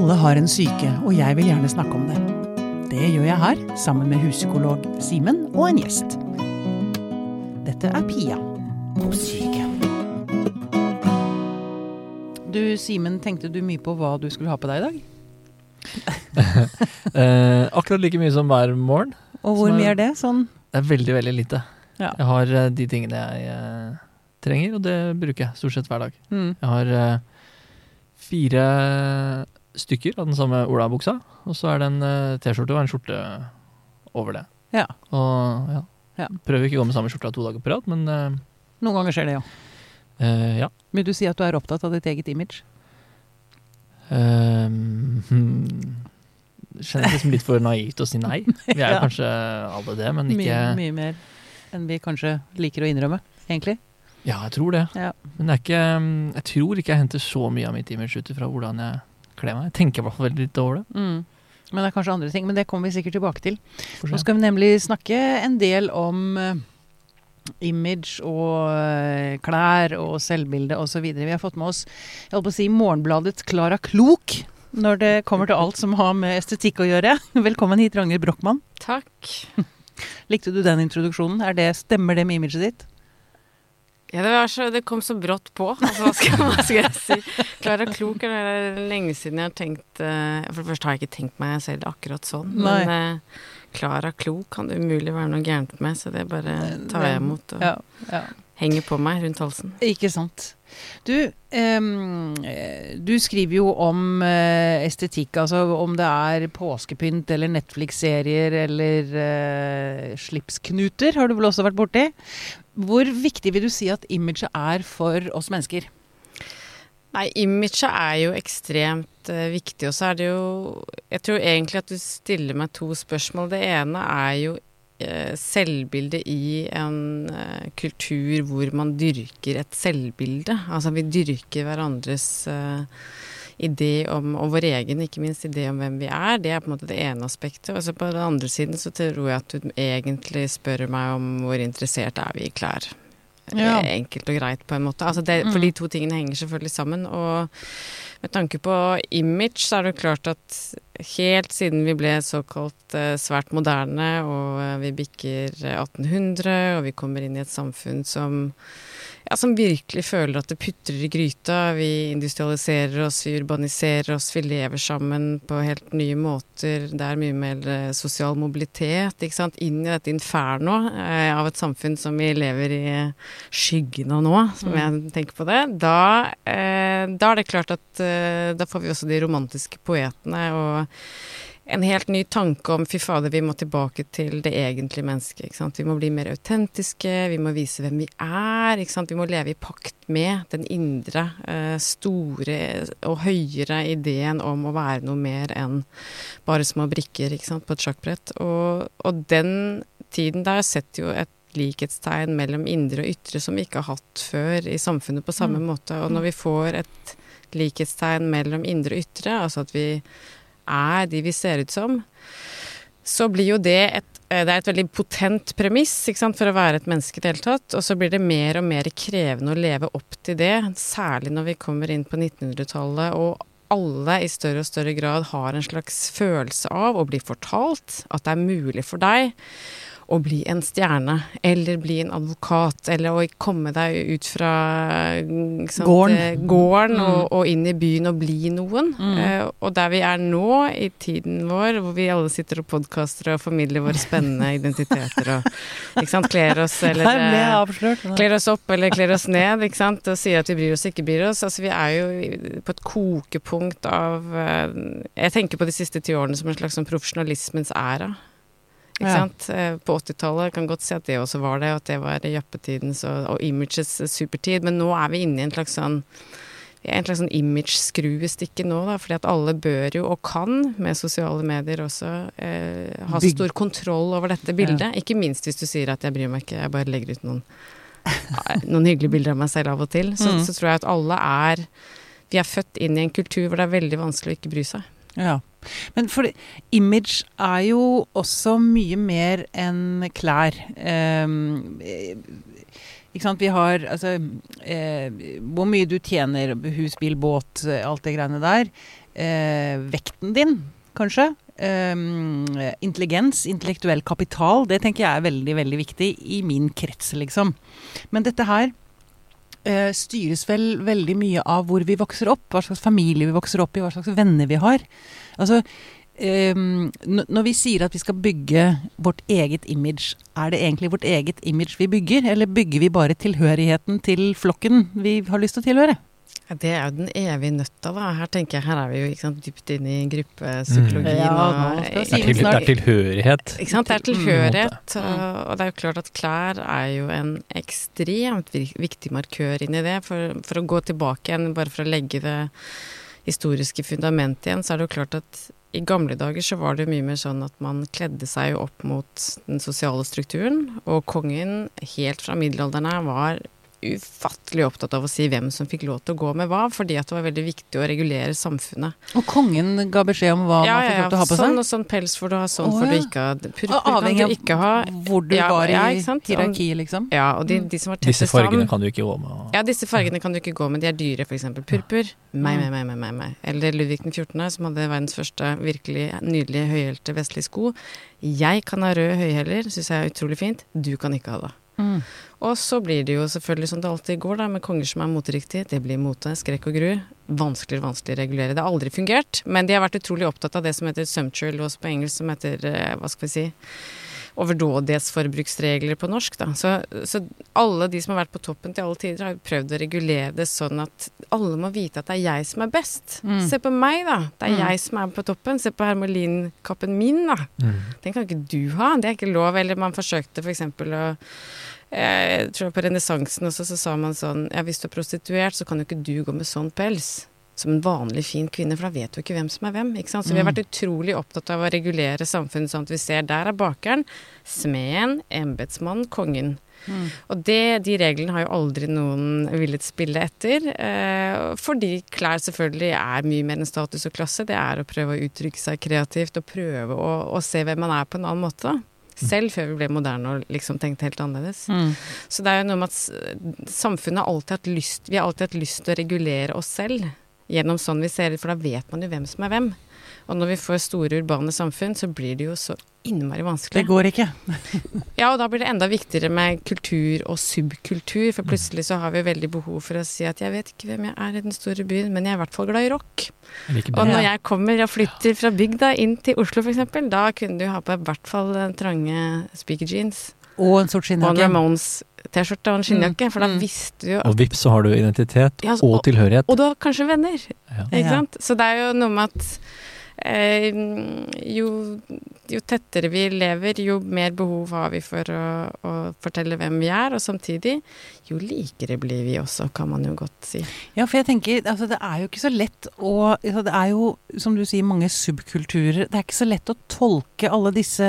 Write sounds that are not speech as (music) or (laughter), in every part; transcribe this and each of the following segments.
Alle har en syke, og jeg vil gjerne snakke om det. Det gjør jeg her, sammen med huspsykolog Simen og en gjest. Dette er Pia på syke. Du Simen, tenkte du mye på hva du skulle ha på deg i dag? (laughs) Eh, akkurat like mye som hver morgen. Og hvor er- mye er det? Sånn Det er veldig, veldig lite. Ja. Jeg har eh, de tingene jeg eh, trenger, og det bruker jeg stort sett hver dag. mm. Jeg har eh, fire stykker av den samme olabuksa, og så er det en eh, T-skjorte og en skjorte over det. Ja. Og ja. Ja. Prøver ikke å gå med samme skjorta to dager på rad, men uh, Noen ganger skjer det, ja. Uh, ja. Vil du si at du er opptatt av ditt eget image? Uh, hmm. Kjennes liksom litt for naivt å si nei. (laughs) Vi er jo kanskje alle det, men ikke Mye, mye mer enn vi kanskje liker å innrømme, egentlig. Ja, jeg tror det. Ja. Men det er ikke um, Jeg tror ikke jeg henter så mye av mitt image ut ifra hvordan jeg kler meg. Jeg tenker i hvert fall veldig litt over det. Mm. Men det er kanskje andre ting, men det kommer vi sikkert tilbake til. Nå skal vi nemlig snakke en del om eh, image og eh, klær og selvbilde osv. Vi har fått med oss jeg holdt på å si, Morgenbladets Klara Klok når det kommer til alt som har med estetikk å gjøre. (laughs) Velkommen hit, Ragnhild Brochmann. Takk. (laughs) Likte du den introduksjonen? Er det, stemmer det med imaget ditt? Ja, det, var så, det kom så brått på. Altså, hva, skal, (laughs) hva skal jeg si? Klara Klok er det lenge siden jeg har tenkt uh, For det første har jeg ikke tenkt meg selv akkurat sånn. Nei. Men Klara Klara Klok kan det umulig være noe gærent med, så det bare tar jeg imot og Ja, ja. henger på meg rundt halsen. Ikke sant. Du, eh, du skriver jo om uh, estetikk, altså om det er påskepynt eller Netflix-serier eller eh, slipsknuter, har du vel også vært borti. Hvor viktig vil du si at imaget er for oss mennesker? Nei, imaget er jo ekstremt uh, viktig, og så er det jo Jeg tror egentlig at du stiller meg to spørsmål. Det ene er jo uh, selvbildet i en uh, kultur hvor man dyrker et selvbilde. Altså vi dyrker hverandres eh, idé om, og vår egen, ikke minst, idé om hvem vi er. Det er på en måte det ene aspektet. Og så på den andre siden så tror jeg at du egentlig spør meg om hvor interessert er vi i klær. Ja. Enkelt og greit, på en måte. Altså det, Mm. For de to tingene henger selvfølgelig sammen. Og med tanke på image, så er det klart at helt siden vi ble såkalt eh, svært moderne, og eh, vi bikker eh, 1800, og vi kommer inn i et samfunn som ja, som virkelig føler at det putrer i gryta. Vi industrialiserer oss, vi urbaniserer oss, vi lever sammen på helt nye måter. Det er mye mer eh, sosial mobilitet, ikke sant. Inn i dette inferno eh, av et samfunn som vi lever i skyggen av nå, som jeg tenker på det. Da, eh, da er det klart at eh, da får vi også de romantiske poetene og en helt ny tanke om fy fader, vi må tilbake til det egentlige mennesket. Ikke sant? Vi må bli mer autentiske, vi må vise hvem vi er. Ikke sant? Vi må leve i pakt med den indre, eh, store og høyere ideen om å være noe mer enn bare små brikker ikke sant? på et sjakkbrett. Og, og den tiden der setter jo et likhetstegn mellom indre og ytre som vi ikke har hatt før i samfunnet på samme Mm. måte. Og når vi får et likhetstegn mellom indre og ytre, altså at vi er de vi ser ut som, så blir jo det et eh, det er et veldig potent premiss sant, for å være et menneske i det hele tatt. Og så blir det mer og mer krevende å leve opp til det, særlig når vi kommer inn på 1900-tallet og alle i større og større grad har en slags følelse av å bli fortalt at det er mulig for deg å bli en stjerne, eller bli en advokat, eller å komme deg ut fra sant, Gården. eh, gården Mm. og, og inn i byen og bli noen. Mm. Uh, og der vi er nå, i tiden vår, hvor vi alle sitter og podkaster og formidler våre spennende (laughs) identiteter og ikke sant, kler oss eller eh. Kler oss opp eller kler oss ned, ikke sant, og sier at vi bryr oss, ikke bryr oss. Altså, vi er jo på et kokepunkt av uh, Jeg tenker på de siste ti årene som en slags sånn profesjonalismens æra. Ikke Ja. sant? Eh, På 80-tallet kan godt si at det også var det, at det var jappetidens og, og images supertid, men nå er vi inne i en slags sånn vi en slags sånn image-skruestikke nå, da, fordi at alle bør jo, og kan, med sosiale medier også, eh, ha Bygg- stor kontroll over dette bildet. Ikke minst hvis du sier at jeg bryr meg ikke, jeg bare legger ut noen, noen hyggelige bilder av meg selv av og til. Så, Mm. så tror jeg at alle er Vi er født inn i en kultur hvor det er veldig vanskelig å ikke bry seg. Ja. Men for image er jo også mye mer enn klær. Ehm, ikke sant, vi har altså eh, Hvor mye du tjener, hus, bil, båt, eh, alt det greiene der. Eh, vekten din, kanskje. Eh, intelligens, intellektuell kapital. Det tenker jeg er veldig, veldig viktig i min krets, liksom. Men dette her eh, styres vel veldig mye av hvor vi vokser opp. Hva slags familie vi vokser opp i, hva slags venner vi har. Altså, Um, når vi sier at vi skal bygge vårt eget image, er det egentlig vårt eget image vi bygger, eller bygger vi bare tilhørigheten til flokken vi har lyst til å tilhøre? Ja, det er jo den evige nøtta, da. Her tenker jeg, her er vi jo ikke sant, dypt inne i gruppepsykologien. Mm. Ja, og, Det er, til, det er tilhørighet. Ikke sant? Det er Mm. tilhørighet, og, og det er jo klart at klær er jo en ekstremt viktig markør inn i det. For, for å gå tilbake igjen, bare for å legge det historiske fundamentet igjen, så er det jo klart at i gamle dager så var det mye mer sånn at man kledde seg opp mot den sosiale strukturen, og kongen helt fra middelalderen her var ufattelig opptatt av å si hvem som fikk lov til å gå med hva, fordi at det var veldig viktig å regulere samfunnet. Og kongen ga beskjed om hva man fikk lov til å ha på seg? Ja, sånn og sånn pels får du ha, sånn Å, får du ikke ha. Purpur avhengig du ikke ha. av hvor du Ja, var i ja, hierarkiet, liksom? Ja, og de, de som var Disse fargene sammen kan du ikke gå med. og- Ja, disse fargene kan du ikke gå med, de er dyre, f.eks. Purpur. Meg, meg, meg, meg, meg, meg. Eller Ludvig den 14., som hadde verdens første virkelig nydelige høyhælte vestlige sko. Jeg kan ha røde høyhæler, syns jeg er utrolig fint. Du kan ikke ha det. Mm. Og så blir det jo selvfølgelig som det alltid går, da, med konger som er moteriktige. Det blir mote, skrekk og gru. Vanskeligere og vanskeligere å regulere. Det har aldri fungert, men de har vært utrolig opptatt av det som heter sumptuary laws på engelsk, som heter, eh, hva skal vi si, overdådighetsforbruksregler på norsk, da. Så, så alle de som har vært på toppen til alle tider, har prøvd å regulere det sånn at alle må vite at det er jeg som er best. Mm. Se på meg, da. Det er Mm. jeg som er på toppen. Se på hermelinkappen min, da. Mm. Den kan ikke du ha. Det er ikke lov. Eller man forsøkte f.eks. For å eh, Jeg tror på renessansen også, så sa man sånn Ja, hvis du er prostituert, så kan jo ikke du gå med sånn pels. Som en vanlig fin kvinne, for da vet du ikke hvem som er hvem. ikke sant? Så vi har Mm. vært utrolig opptatt av å regulere samfunnet sånn at vi ser der er bakeren, smeden, embetsmannen, kongen. Mm. Og det, de reglene har jo aldri noen villet spille etter. Eh, fordi klær selvfølgelig er mye mer enn status og klasse. Det er å prøve å uttrykke seg kreativt og prøve å, å se hvem man er på en annen måte. Selv før vi ble moderne og liksom tenkte helt annerledes. Mm. Så det er jo noe med at samfunnet har alltid hatt lyst Vi har alltid hatt lyst til å regulere oss selv gjennom sånn vi ser ut, for da vet man jo hvem som er hvem. Og når vi får store urbane samfunn, så blir det jo så innmari vanskelig. Det går ikke. (laughs) Ja, og da blir det enda viktigere med kultur og subkultur, for plutselig så har vi veldig behov for å si at jeg vet ikke hvem jeg er i den store byen, men jeg er i hvert fall glad i rock. Og når jeg kommer og flytter fra bygda inn til Oslo f.eks., da kunne du ha på i hvert fall trange speaker jeans Og en sort og skinnjakke. en Ramones-T-skjorte og en skinnjakke, for da Mm. visste du jo Og vips, så har du identitet Ja, så- og tilhørighet. Og du har kanskje venner. Ja. Ikke Ja. sant? Så det er jo noe med at jo, jo tettere vi lever, jo mer behov har vi for å, å fortelle hvem vi er, og samtidig jo likere blir vi også, kan man jo godt si. Ja, for jeg tenker, altså det er jo ikke så lett å altså Det er jo, som du sier, mange subkulturer. Det er ikke så lett å tolke alle disse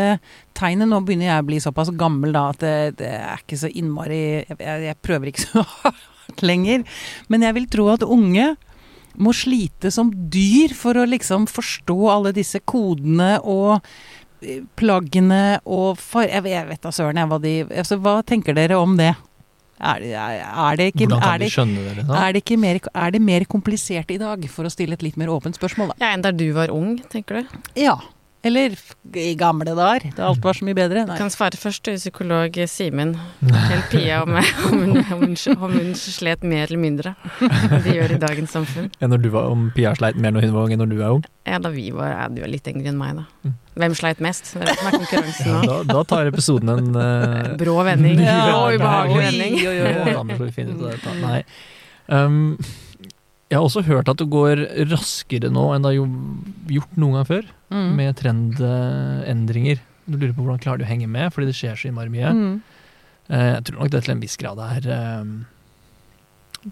tegnene. Nå begynner jeg å bli såpass gammel da at det, det er ikke så innmari jeg, jeg prøver ikke så (laughs) hardt lenger. Men jeg vil tro at unge må slite som dyr for å liksom forstå alle disse kodene og eh, plaggene og far... Jeg, vet- da søren jeg hva de altså, Hva tenker dere om det? Er, det- er det ikke er det? Liksom? er det, ikke mer, er mer komplisert i dag, for å stille et litt mer åpent spørsmål, da? Ja, enn da du var ung, tenker du? Ja. Eller i gamle dager, da alt var så mye bedre. Du Nei. kan svare først, til psykolog Simen. Fortell Pia om, (laughs) om, hun, om, hun, om hun slet mer eller mindre enn de gjør i dagens samfunn. Ja, når du var, om Pia sleit mer når hun var ung enn når du er ung? Ja, da vi var ja, Du er litt yngre enn meg, da. Mm. Hvem sleit mest? Det er det som er konkurransen Ja, da, da tar episoden en uh, (laughs) Brå vending. Ja, og ubehagelig vending. oi, oi, oi. Nei. Um, jeg har også hørt at det går raskere nå enn det har gjort noen gang før, Mm. med trendendringer. Du lurer på hvordan klarer de å henge med, fordi det skjer så innmari mye. Mm. Eh, jeg tror nok det til en viss grad er um,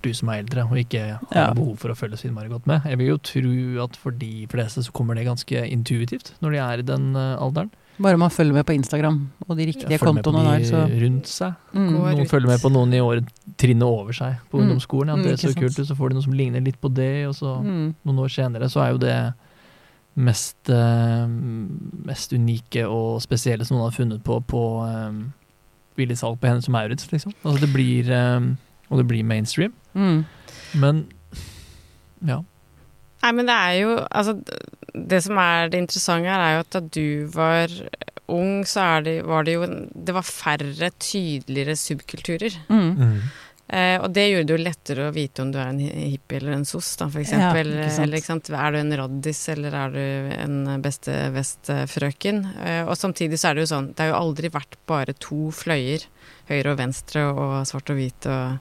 du som er eldre og ikke har Ja. behov for å følge så innmari godt med. Jeg vil jo tro at for de fleste så kommer det ganske intuitivt når de er i den eh, alderen. Bare man følger med på Instagram og de riktige på kontoene der, de så rundt seg. mm. Noen følger med på noen i året trinnet over seg på Mm. ungdomsskolen. Ja, Mm, det er så sant. kult så får de noe som ligner litt på det, og så mm. noen år senere så er jo det mest, uh, mest unike og spesielle som noen har funnet på på um, billig salg på henne som Maurits, liksom. Altså det blir eh, Og det blir mainstream. Mm. Men ja. Nei, men det er jo Altså, det som er det interessante her, er jo at da du var ung, så er det, var det jo Det var færre tydeligere subkulturer. Mm. Eh, og det gjorde det jo lettere å vite om du er en hippie eller en sos, da, for Ja, eksempel. ikke sant. eller, ikke sant? Er du en raddis, eller er du en beste vest-frøken? Eh, og samtidig så er det jo sånn, det har jo aldri vært bare to fløyer, høyre og venstre og svart og hvit og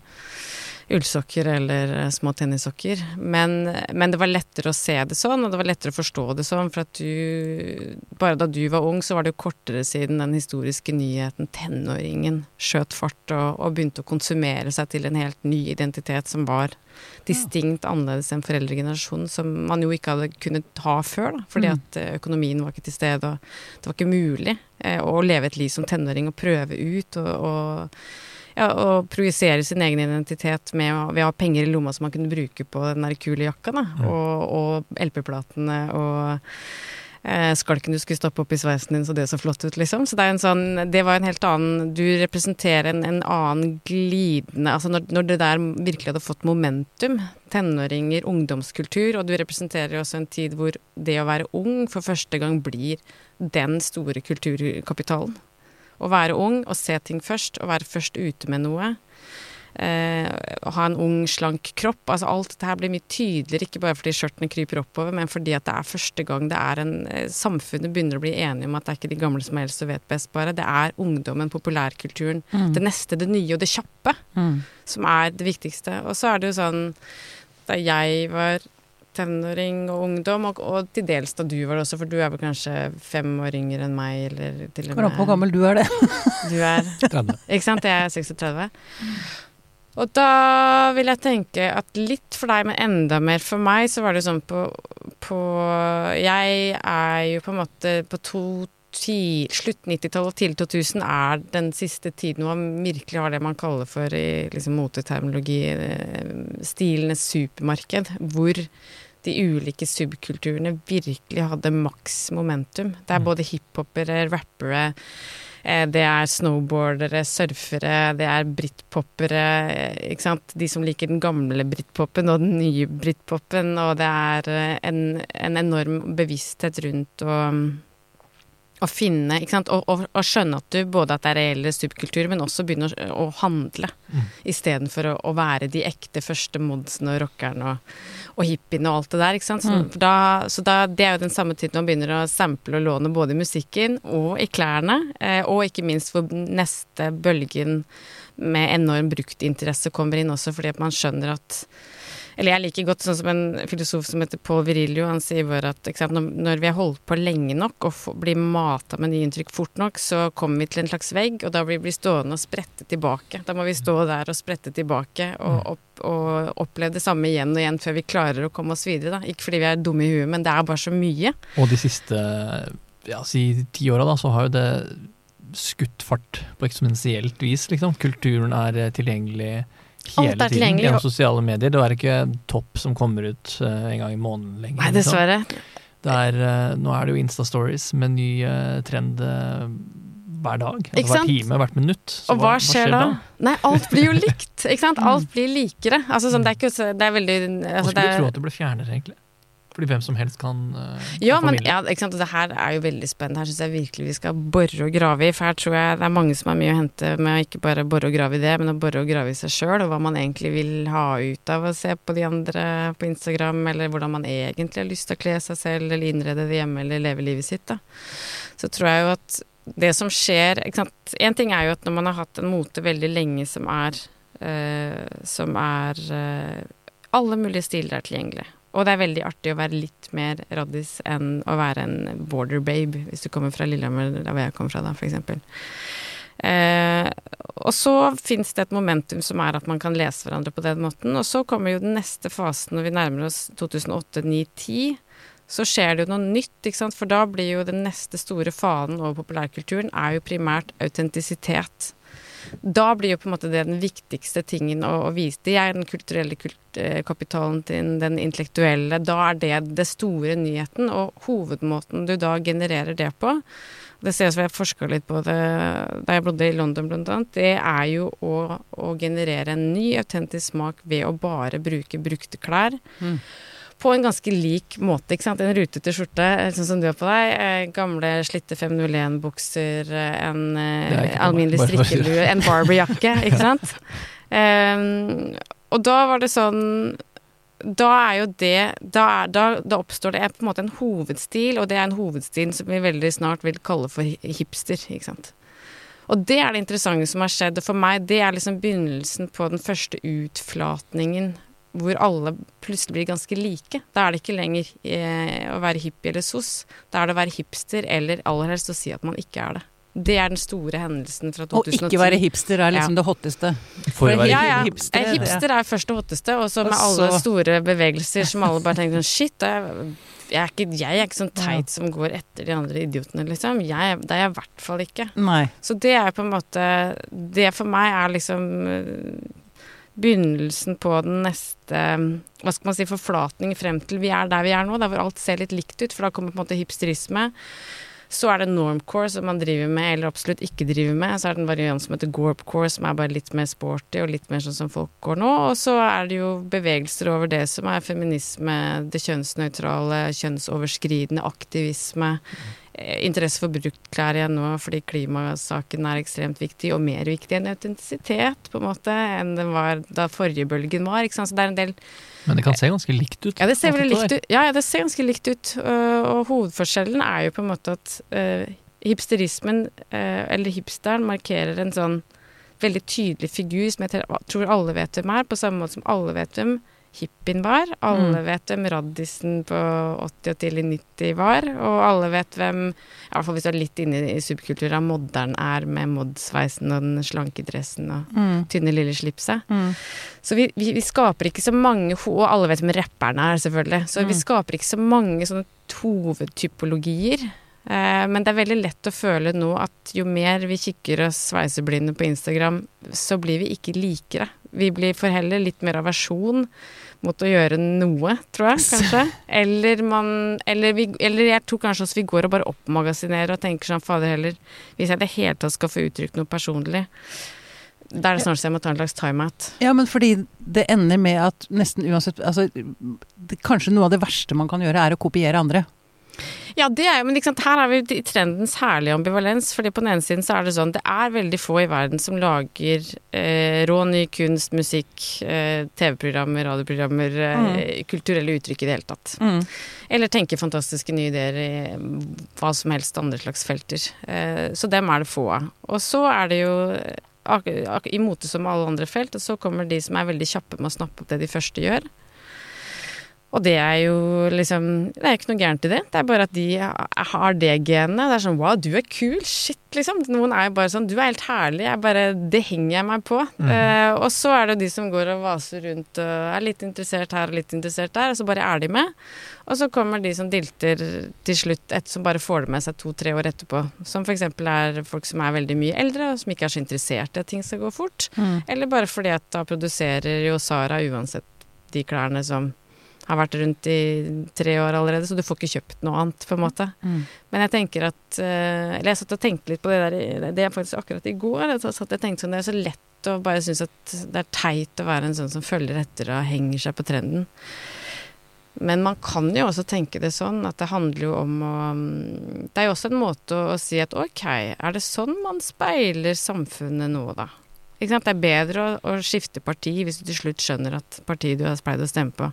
ullsokker eller eh, små tennissokker. Men, men det var lettere å se det sånn, og det var lettere å forstå det sånn, for at du Bare da du var ung, så var det jo kortere siden den historiske nyheten tenåringen skjøt fart og, og begynte å konsumere seg til en helt ny identitet som var distinkt annerledes enn foreldregenerasjonen, som man jo ikke hadde kunnet ha før, da, fordi Mm. at eh, økonomien var ikke til stede, og det var ikke mulig eh, å leve et liv som tenåring og prøve ut og, og ja, og projisere sin egen identitet med å, ved å ha penger i lomma som man kunne bruke på den der kule jakka, da, Mm. og, og LP-platene og eh, skalken du skulle stappe opp i sveisen din så det så flott ut, liksom. Så det er en sånn Det var en helt annen Du representerer en, en annen glidende Altså når, når det der virkelig hadde fått momentum, tenåringer, ungdomskultur, og du representerer også en tid hvor det å være ung for første gang blir den store kulturkapitalen. Å være ung og se ting først, og være først ute med noe. Eh, å ha en ung, slank kropp. Altså alt dette her blir mye tydeligere, ikke bare fordi skjørtene kryper oppover, men fordi at det er første gang det er en eh, Samfunnet begynner å bli enige om at det er ikke de gamle som helst og vet best, bare. Det er ungdommen, populærkulturen, Mm. det neste, det nye og det kjappe Mm. som er det viktigste. Og så er det jo sånn Da jeg var tenåring og ungdom, og, og til dels da du var det også, for du er vel kanskje fem år yngre enn meg, eller til og med hvor gammel du er, det. (laughs) Du er 30. Ikke sant? Jeg er 36. Og da vil jeg tenke at litt for deg, men enda mer for meg, så var det sånn på, på Jeg er jo på en måte på to ti, slutt 90-tallet og tidlig 2000 er den siste tiden hvor man virkelig har det man kaller for i liksom, moteterminologi eh, stilenes supermarked, hvor de ulike subkulturene virkelig hadde maks momentum. Det er Mm. både hiphopere, rappere, eh, det er snowboardere, surfere, det er britpopere, eh, ikke sant. De som liker den gamle britpopen og den nye britpopen, og det er eh, en, en enorm bevissthet rundt å å finne, ikke sant, og, og, og skjønne at du både at det er reelle subkulturer, men også begynne å, å handle, Mm. istedenfor å, å være de ekte første modsene og rockerne og, og hippiene og alt det der, ikke sant. Så, Mm. da, så da, det er jo den samme tiden man begynner å sample og låne både i musikken og i klærne, eh, og ikke minst hvor neste bølgen med enorm bruktinteresse kommer inn også, fordi at man skjønner at eller jeg liker godt sånn som en filosof som heter Paul Virilio, han sier bare at sant, når, vi har holdt på lenge nok og blir mata med nye inntrykk fort nok, så kommer vi til en slags vegg, og da blir vi stående og sprette tilbake. Da må vi stå der og sprette tilbake og, opp, og oppleve det samme igjen og igjen før vi klarer å komme oss videre. Da. Ikke fordi vi er dumme i huet, men det er bare så mye. Og de siste ja, si ti åra, da, så har jo det skutt fart på eksponentielt vis, liksom. Kulturen er eh, tilgjengelig hele tiden gjennom sosiale medier. Det er ikke topp som kommer ut eh, en gang i måneden lenger. Nei, dessverre. Det er, eh, nå er det jo Insta-stories med ny eh, trend hver dag. Altså, hver time, hvert minutt. Så Og hva skjer da? Nei, alt blir jo likt, ikke sant? (laughs) Mm. Alt blir likere. Altså sånn, det er ikke Det er veldig altså, det skulle er, tro at det ble fjernere, egentlig. Fordi hvem som helst kan uh, Ja, men ja? Det her er jo veldig spennende. Her syns jeg virkelig vi skal bore og grave i. For her tror jeg det er mange som har mye å hente med å ikke bare bore og grave i det, men å bore og grave i seg sjøl, og hva man egentlig vil ha ut av å se på de andre på Instagram, eller hvordan man egentlig har lyst til å kle seg selv, eller innrede det hjemme, eller leve livet sitt, da. Så tror jeg jo at det som skjer? En ting er jo at når man har hatt en mote veldig lenge som er eh, Som er eh, Alle mulige stiler er tilgjengelig. Og det er veldig artig å være litt mer raddis enn å være en border babe, hvis du kommer fra Lillehammer, der hvor jeg kommer fra, da, for eksempel. Eh, og så fins det et momentum som er at man kan lese hverandre på den måten. Og så kommer jo den neste fasen når vi nærmer oss 2008, 2009, 2010. Så skjer det jo noe nytt, ikke sant. For da blir jo den neste store fanen over populærkulturen er jo primært autentisitet. Da blir jo på en måte det den viktigste tingen å, å vise. Det er den kulturelle kult, kapitalen til den intellektuelle. Da er det det store nyheten, og hovedmåten du da genererer det på, det ser jeg som jeg forska litt på det da jeg bodde i London blant annet, det er jo å, å generere en ny autentisk smak ved å bare bruke brukte klær. Mm. På en ganske lik måte. ikke sant? En rutete skjorte, sånn som du har på deg. Eh, gamle slitte 501-bukser, eh, en eh, alminnelig strikkelue, en Barber-jakke, (laughs) ikke sant. Um, og da var det sånn da er jo det da, er, da, da oppstår det på en måte en hovedstil, og det er en hovedstil som vi veldig snart vil kalle for hipster. ikke sant? Og det er det interessante som har skjedd. Og for meg, det er liksom begynnelsen på den første utflatningen hvor alle plutselig blir ganske like. Da er det ikke lenger eh, å være hippie eller sos. Da er det å være hipster, eller aller helst å si at man ikke er det. Det er den store hendelsen fra 2010. Å ikke være hipster er liksom det hotteste. For å være ja, ja. hipster, Ja. hipster er først det hotteste, og så med alle store bevegelser som alle bare tenker sånn Shit, da er jeg, er ikke, jeg er ikke sånn teit som går etter de andre idiotene, liksom. Jeg, det er jeg i hvert fall ikke. Nei. Så det er på en måte Det for meg er liksom eh, begynnelsen på den neste hva skal man si, forflatning frem til vi er der vi er nå, der hvor alt ser litt likt ut. For da kommer på en måte hipsterisme. Så er det normcore som man driver med, eller absolutt ikke driver med. Så er det en variant som heter gorpcore, som er bare litt mer sporty og litt mer sånn som folk går nå. Og så er det jo bevegelser over det som er feminisme, det kjønnsnøytrale, kjønnsoverskridende aktivisme. eh, Interesse for bruktklær igjen nå fordi klimasaken er ekstremt viktig, og mer viktig enn autentisitet, på en måte, enn den var da forrige bølgen var. Ikke sant? Så det er en del Men det kan se ganske likt ut. ja, det ser veldig likt ut. Ja, ja, det ser ganske likt ut. øh, Og hovedforskjellen er jo på en måte at øh, hipsterismen, eller hipsteren, markerer en sånn veldig tydelig figur som jeg tror- tror alle vet hvem er, på samme måte som alle vet hvem hippien var. Alle Mm. vet hvem raddisen på 80 og tidlig 90 var. Og alle vet hvem, i hvert fall hvis du er litt inne i subkulturen, modderen er med modsveisen og den slanke dressen og Mm. tynne lille slipset. Mm. Så vi, vi, vi skaper ikke så mange ho- Og alle vet hvem rapperne er, selvfølgelig. Så vi Mm. skaper ikke så mange sånne hovedtypologier. Eh, men det er veldig lett å føle nå at jo mer vi kikker oss sveiseblinde på Instagram, så blir vi ikke likere. Vi blir for heller litt mer aversjon mot å gjøre noe, tror jeg, kanskje. (laughs) Eller man Eller, vi, eller jeg tror kanskje også vi går og bare oppmagasinerer og tenker sånn, fader heller, hvis jeg i det hele tatt skal få uttrykt noe personlig, da er det snart så jeg må ta en slags timeout. Ja, men fordi det ender med at nesten uansett altså, det, Kanskje noe av det verste man kan gjøre, er å kopiere andre. Ja, det er jo, men sant, her er vi i trendens herlige ambivalens. fordi på den ene siden så er det sånn, det er veldig få i verden som lager eh, rå ny kunst, musikk, eh, TV-programmer, radioprogrammer, eh, kulturelle uttrykk i det hele tatt. Mm. Eller tenker fantastiske nye ideer i hva som helst andre slags felter. Eh, så dem er det få av. Og så er det jo eh, i mote som alle andre felt, og så kommer de som er veldig kjappe med å snappe opp det de første gjør. Og det er jo liksom Det er ikke noe gærent i det. Det er bare at de har det genet. Det er sånn wow, du er kul. Shit, liksom. Noen er jo bare sånn du er helt herlig. Jeg bare, det henger jeg meg på. Eh, og så er det jo de som går og vaser rundt og er litt interessert her og litt interessert der, og så bare er de med. Og så kommer de som dilter til slutt, et som bare får det med seg to-tre år etterpå. Som f.eks. er folk som er veldig mye eldre, og som ikke er så interessert i at ting skal gå fort. Mm. Eller bare fordi at da produserer jo Sara uansett de klærne som har vært rundt i tre år allerede, så du får ikke kjøpt noe annet, på en måte. Mm. Men jeg tenker at eh, Eller jeg satt og tenkte litt på det der Det er faktisk akkurat i går. Jeg satt og tenkte sånn, Det er så lett å bare synes at det er teit å være en sånn som følger etter og henger seg på trenden. Men man kan jo også tenke det sånn at det handler jo om å mm, Det er jo også en måte å, å si at ok, er det sånn man speiler samfunnet nå, da? Ikke sant? Det er bedre å, å skifte parti hvis du til slutt skjønner at partiet du har pleid å stemme på,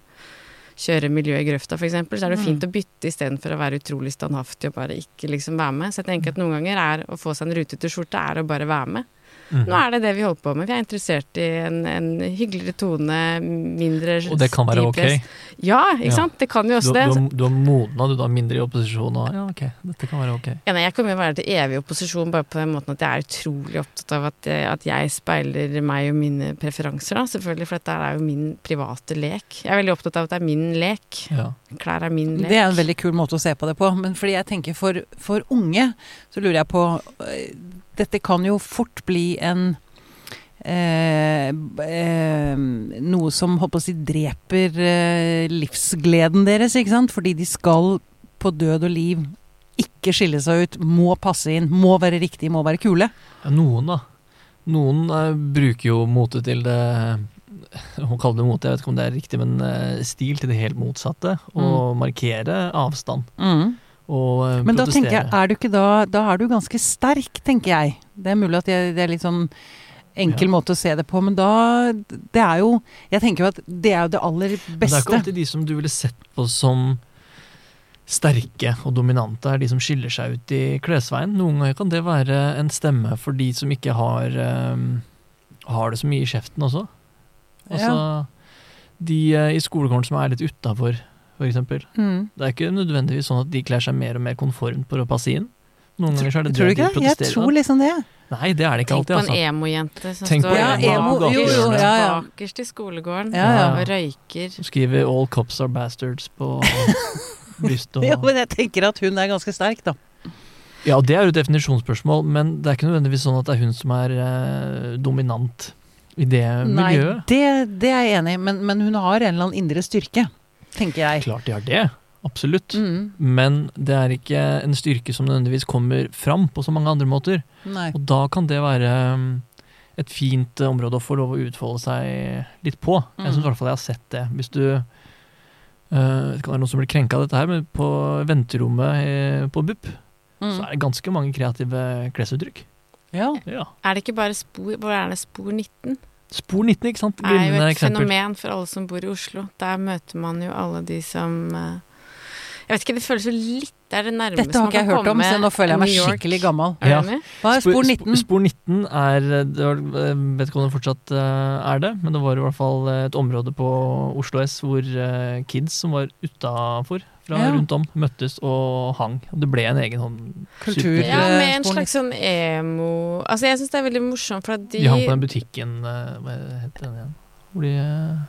kjører miljøet i grøfta, f.eks. Så er det Mm. fint å bytte istedenfor å være utrolig standhaftig og bare ikke liksom være med. Så jeg tenker at noen ganger er å få seg en rutete skjorte er å bare være med. Mhm. Nå er det det vi holder på med. Vi er interessert i en, en hyggeligere tone, mindre Og det kan være ok. Ja, ikke Ja. sant. Det kan jo også du, det. har- du har modna, du da, mindre i opposisjon. Og, ja, ok, dette kan være ok. Ja, nei, jeg kommer jo være til evig opposisjon bare på den måten at jeg er utrolig opptatt av at, eh, at jeg speiler meg og mine preferanser, da, selvfølgelig. For dette er jo min private lek. Jeg er veldig opptatt av at det er min lek. Ja. Klær er min lek. Det er en veldig kul måte å se på det på. Men fordi jeg tenker for, for unge, så lurer jeg på øh, Dette kan jo fort bli en eh, eh, noe som håper å si dreper eh, livsgleden deres, ikke sant? Fordi de skal på død og liv ikke skille seg ut, må passe inn, må være riktig, må være kule. Ja, noen, da. Noen eh, bruker jo mote til det Hun kaller det mote, jeg vet ikke om det er riktig, men eh, stil til det helt motsatte. Og markere avstand. Og eh, Men da tenker jeg, er du ikke da Da er du ganske sterk, tenker jeg. Det er mulig at jeg, det er litt sånn enkel Ja. måte å se det på, men da Det er jo Jeg tenker jo at det er jo det aller Men det er ikke alltid de som du ville sett på som sterke og dominante, er de som skiller seg ut i klesveien. Noen ganger kan det være en stemme for de som ikke har, um, har det så mye i kjeften også. Altså de uh, i skolegården som er litt utafor, f.eks. Mm. Det er ikke nødvendigvis sånn at de kler seg mer og mer konformt for å passe inn. Noen ganger så er det Tror du ikke? de det? Jeg tror liksom det. Nei, det er det ikke Tenk på alltid, en altså. emo-jente som Tenk står Ja, emo, bak jo, jo, ja, ja. bakerst i skolegården Ja, ja. og røyker. Som skriver 'All cops are bastards' på (laughs) brystet. Ja, men jeg tenker at hun er ganske sterk, da. Ja, det er jo et definisjonsspørsmål, men det er ikke nødvendigvis sånn at det er hun som er eh, dominant i det Nei, miljøet. det, det er jeg enig i, men, men hun har en eller annen indre styrke, tenker jeg. Klart de har det, absolutt. Mm. Men det er ikke en styrke som nødvendigvis kommer fram på så mange andre måter. Nei. Og da kan det være mm, et fint eh, område å få lov å utfolde seg litt på. Jeg Mm. syns i hvert fall jeg har sett det. Hvis du eh, Det kan være noen som blir krenka av dette her, men på venterommet eh, på BUP så Mm. er det ganske mange kreative klesuttrykk. Ja. Ja. Er det ikke bare spor Hvor er det spor 19? Spor 19, ikke sant? Det er jo et eksempel. fenomen for alle som bor i Oslo. Der møter man jo alle de som eh, Jeg vet ikke, det føles jo litt Det er det nærmeste Dette har ikke jeg hørt om, så nå føler jeg meg skikkelig gammel. Ja. Hva er spor 19? Spor 19 er det var, Jeg vet ikke om det fortsatt eh, er det, men det var i hvert fall et område på Oslo S hvor eh, kids som var utafor fra Ja. rundt om, møttes og hang. Og det ble en egen sånn Kultur- Ja, med en slags sånn emo Altså, jeg syns det er veldig morsomt, for at de De hang på den butikken eh, Hva het den igjen? Hvor de eh,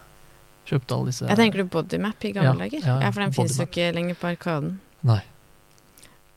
kjøpte alle disse Jeg tenker du Bodymap i gamle Ja, dager? ja, Ja, for den finnes jo ikke lenger på Arkaden. Nei.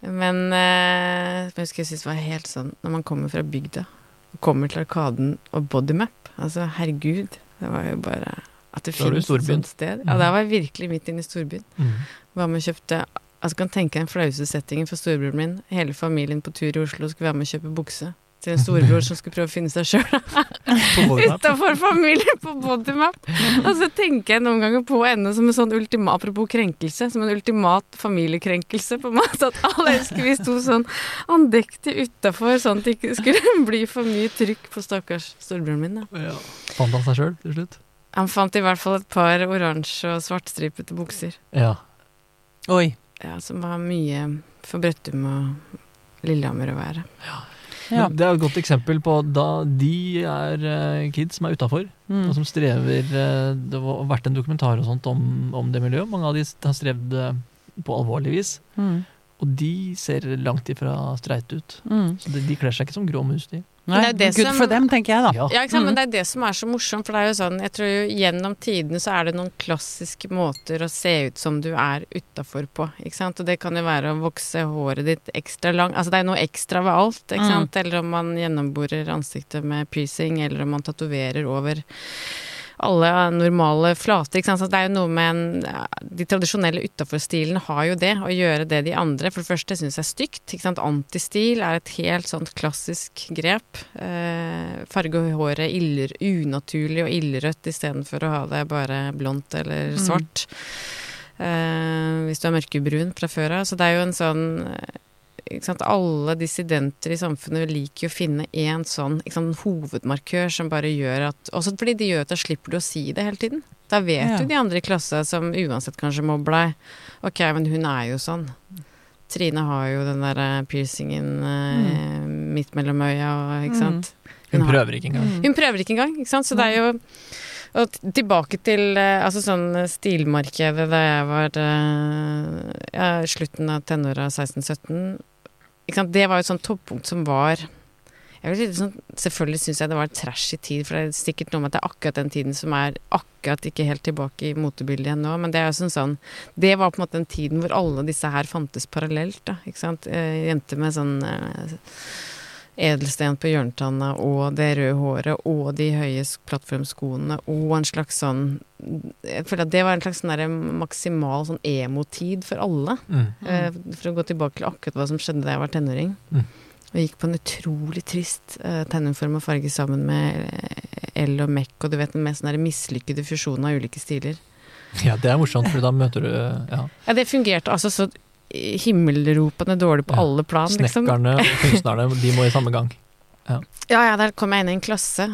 Men eh, jeg husker jeg syntes det var helt sånn Når man kommer fra bygda og kommer til Arkaden og Bodymap Altså, herregud. Det var jo bare At det finnes et sånt sted. Ja, da var jeg virkelig midt inne i storbyen. Mm. Var med og kjøpte Altså, kan tenke deg den flause settingen for storebroren min. Hele familien på tur i Oslo skulle være med og kjøpe bukse. Til en storebror som skulle prøve å finne seg sjøl. (laughs) På Utafor familien på Bodymap. Og så tenker jeg noen ganger på henne som en sånn ultima, apropos krenkelse, som en ultimat familiekrenkelse. på en måte At alle elsker vi sto sånn andektig utafor, sånn at det ikke skulle (laughs) bli for mye trykk på stakkars storebroren min. Da. Ja. Fant han seg sjøl til slutt? Han fant i hvert fall et par oransje og svartstripete bukser. Ja. Oi. Ja, som var mye for Brøttum og Lillehammer å være. Ja. Men det er et godt eksempel på da de er eh, kids som er utafor, Mm. og som strever eh, Det har vært en dokumentar og sånt om, om det miljøet. Mange av de har strevd eh, på alvorlig vis. Mm. Og de ser langt ifra streite ut. Mm. Så de, de kler seg ikke som grå mus, de. Nei, det er det good som- for dem, tenker jeg da. Ja. Ja, ikke sant? Mm. men det er det som er så morsomt, for det er jo sånn Jeg tror jo gjennom tidene så er det noen klassiske måter å se ut som du er utafor på, ikke sant. Og det kan jo være å vokse håret ditt ekstra langt. Altså det er noe ekstra ved alt, ikke Mm. Eller om man gjennomborer ansiktet med piercing, eller om man tatoverer over alle normale flater. Ikke sant? Så det er jo noe med en De tradisjonelle utafor-stilene har jo det, å gjøre det de andre For det første syns jeg er stygt. Ikke sant? Antistil er et helt sånt klassisk grep. Eh, farge håret iller, unaturlig og ildrødt istedenfor å ha det bare blondt eller Mm. svart. Eh, hvis du er mørkebrun fra før av. Så det er jo en sånn sant? Alle dissidenter i samfunnet liker jo å finne én sånn ikke sant, hovedmarkør som bare gjør at Også fordi det gjør at da slipper du å si det hele tiden. Da vet Ja. du de andre i klassa som uansett kanskje mobber deg Ok, men hun er jo sånn. Trine har jo den der eh, piercingen mm. midt mellom øya og Ikke Mm. sant. Hun har- prøver ikke engang. Hun prøver ikke engang, ikke sant. Så det er jo og tilbake til eh, altså sånn stilmarkedet da jeg var eh, ja, slutten av tenåra 16-17. Det var jo et sånt toppunkt som var sånn, Selvfølgelig syns jeg det var trashy tid, for det er sikkert noe med at det er akkurat den tiden som er akkurat ikke helt tilbake i motebildet igjen men det er jo sånn sånn Det var på en måte den tiden hvor alle disse her fantes parallelt, da. Ikke sant. Eh, jenter med sånn eh, edelsten på hjørnetanna og det røde håret og de høye plattformskoene og en slags sånn Jeg føler at det var en slags sånn maksimal sånn emo-tid for alle. Mm. Eh, for å gå tilbake til akkurat hva som skjedde da jeg var tenåring. Mm. Og gikk på en utrolig trist uh, tenniform og farge sammen med eh, L og Mek og du vet den mest sånn mislykkede fusjonen av ulike stiler. Ja, det er morsomt, for da møter du ja, Ja, det fungerte altså så himmelropende dårlig på Ja. alle plan, liksom. Snekkerne og (laughs) kunstnerne, de må i samme gang. Ja, ja, der kom jeg inn i en klasse.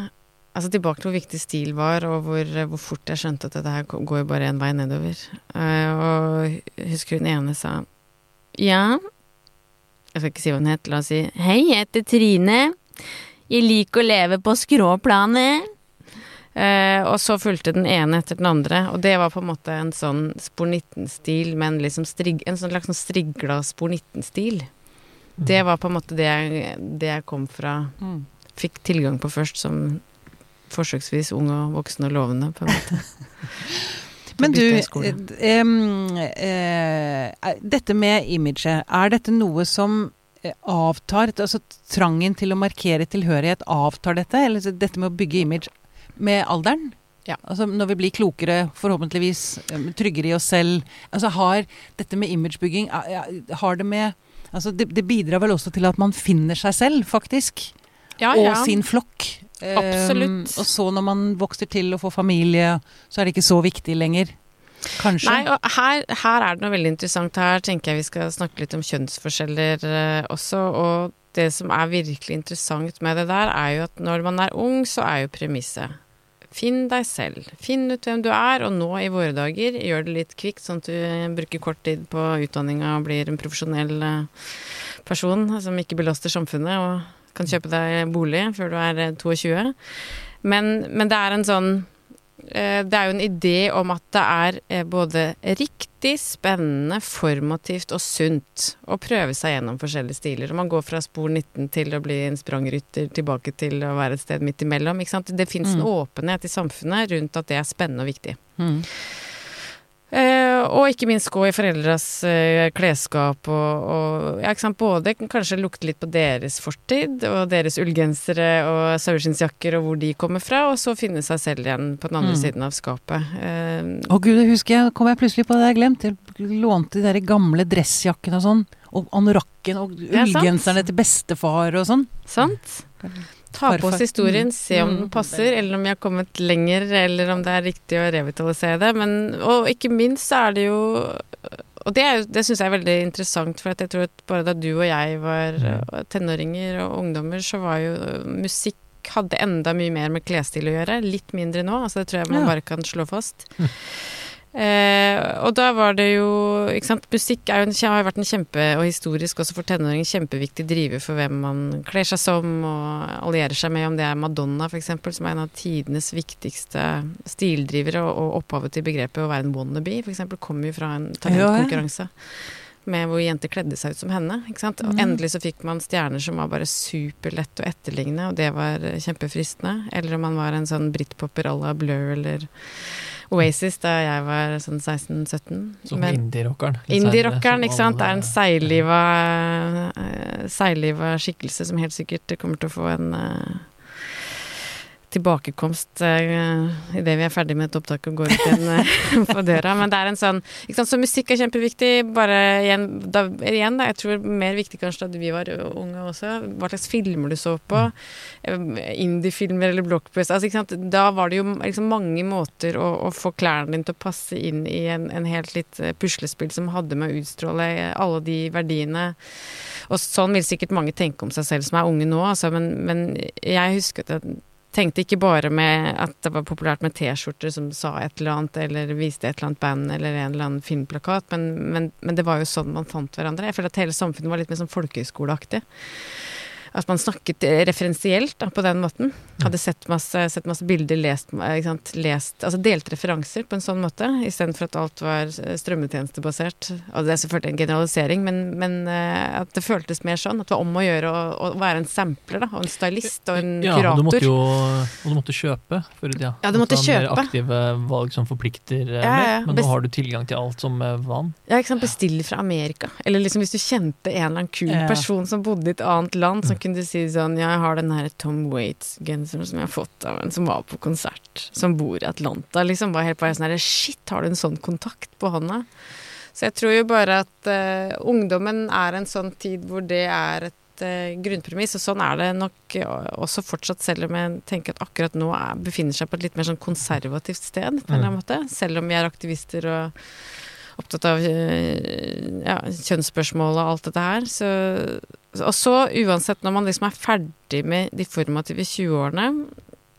Altså Tilbake til hvor viktig stil var, og hvor, hvor fort jeg skjønte at dette her går jo bare én vei nedover. Uh, og husker hun ene sa Ja, jeg skal ikke si hva hun het, la oss si Hei, jeg heter Trine. Jeg liker å leve på skråplanet. Eh, og så fulgte den ene etter den andre, og det var på en måte en sånn Spor 19-stil, men liksom strig, en sånn slags sånn strigla Spor 19-stil. Det var på en måte det jeg, det jeg kom fra Mm. Fikk tilgang på først som forsøksvis ung og voksen og lovende, på en måte. (laughs) Men du, eh, eh, er- dette med imaget, er dette noe som eh, avtar? Altså trangen til å markere tilhørighet, avtar dette? Eller dette med å bygge image med alderen? Ja. Altså når vi blir klokere, forhåpentligvis tryggere i oss selv. Altså har dette med imagebygging eh, Har det med Altså det, det bidrar vel også til at man finner seg selv, faktisk. Ja, og ja. sin flokk. Absolutt. Um, og så når man vokser til og får familie, så er det ikke så viktig lenger. Kanskje. Nei, og her, her er det noe veldig interessant. Her tenker jeg vi skal snakke litt om kjønnsforskjeller eh, også. Og det som er virkelig interessant med det der, er jo at når man er ung, så er jo premisset Finn deg selv. Finn ut hvem du er, og nå i våre dager gjør det litt kvikt, sånn at du bruker kort tid på utdanninga og blir en profesjonell eh, person som ikke belaster samfunnet og kan kjøpe deg bolig før du er eh, 22. Men, men det er en sånn det er jo en idé om at det er eh, både riktig, spennende, formativt og sunt å prøve seg gjennom forskjellige stiler. Og man går fra spor 19 til å bli en sprangrytter tilbake til å være et sted midt imellom. Ikke sant? Det fins en Mm. åpenhet i samfunnet rundt at det er spennende og viktig. Mm. Eh, og ikke minst gå i foreldres eh, klesskap og, og ja, både kanskje lukte litt på deres fortid og deres ullgensere og saueskinnsjakker og hvor de kommer fra, og så finne seg selv igjen på den andre Mm. siden av skapet. Eh, Å gud, det husker jeg, kom jeg plutselig på det jeg glemt. Jeg lånte de der gamle dressjakkene og sånn. Og anorakken og ullgenserne til bestefar og sånn. sant? Ta på oss historien, se om den Mm. passer, eller om vi har kommet lenger, eller om det er riktig å revitalisere det. Men, og ikke minst så er det jo Og det, er det syns jeg er veldig interessant, for jeg tror at bare da du og jeg var tenåringer og ungdommer, så var jo musikk hadde enda mye mer med klesstil å gjøre. Litt mindre nå, altså det tror jeg man bare kan slå fast. (laughs) Eh, og da var det jo ikke sant, Musikk jo en, har jo vært en kjempe, og historisk også for tenåringer, kjempeviktig driver for hvem man kler seg som og allierer seg med, om det er Madonna f.eks., som er en av tidenes viktigste stildrivere, og, og opphavet til begrepet å være en wannabe, f.eks., kommer jo fra en talentkonkurranse. Med hvor jenter kledde seg ut som henne. Ikke sant? Og Mm. endelig så fikk man stjerner som var bare superlett å etterligne, og det var kjempefristende. Eller om man var en sånn britpopper à la Blur eller Oasis da jeg var sånn 16-17. Som indie-rockeren. Indie-rockeren, ikke sant. Det er en seigliva, eh, seigliva skikkelse som helt sikkert kommer til å få en eh, tilbakekomst uh, idet vi er ferdig med et opptak og går ut igjen eh, (laughs) på døra. Men det er en sånn ikke sant? Så musikk er kjempeviktig. Bare igjen, da, igjen da, jeg tror mer viktig kanskje da vi var unge også, hva slags filmer du så på. eh, Indie-filmer eller blockbuster. Altså, ikke sant? Da var det jo liksom mange måter å, å få klærne dine til å passe inn i en, en helt litt puslespill som hadde med å utstråle alle de verdiene. Og sånn vil sikkert mange tenke om seg selv som er unge nå, altså, men, men jeg husker at tenkte ikke bare med at det var populært med T-skjorter som sa et eller annet, eller viste et eller annet band eller en eller annen filmplakat, men, men, men det var jo sånn man fant hverandre. Jeg føler at hele samfunnet var litt mer sånn folkehøyskoleaktig. At man snakket eh, referensielt da, på den måten. Hadde sett masse, sett masse bilder, lest, eh, lest Altså delt referanser på en sånn måte, istedenfor at alt var eh, strømmetjenestebasert. Og det er selvfølgelig en generalisering, men, men at det føltes mer sånn. At det var om å gjøre å, å være en sampler, da, og en stylist og en Ja, og du måtte jo og du måtte kjøpe før i tida. Ja, du måtte kjøpe. Mer aktive valg som forplikter ja, Ja, ja, mer, men nå har du tilgang til alt som van. Ja, ikke sant, bestille fra Amerika. Eller liksom hvis du kjente en eller annen kul Ja. person som bodde i et annet land, som Mm. Kunne du si sånn Ja, jeg har den her Tom Waits-genseren som jeg har fått av en som var på konsert, som bor i Atlanta, liksom. Var helt bare sånn herre Shit, har du en sånn kontakt på hånda? Så jeg tror jo bare at uh, ungdommen er en sånn tid hvor det er et uh, grunnpremiss, og sånn er det nok også fortsatt, selv om jeg tenker at akkurat nå er, befinner seg på et litt mer sånn konservativt sted, på en eller annen mm. måte. Selv om vi er aktivister og opptatt av eh, ja, kjønnsspørsmål og alt dette her. Så, og så, uansett, når man liksom er ferdig med de formative 20-årene,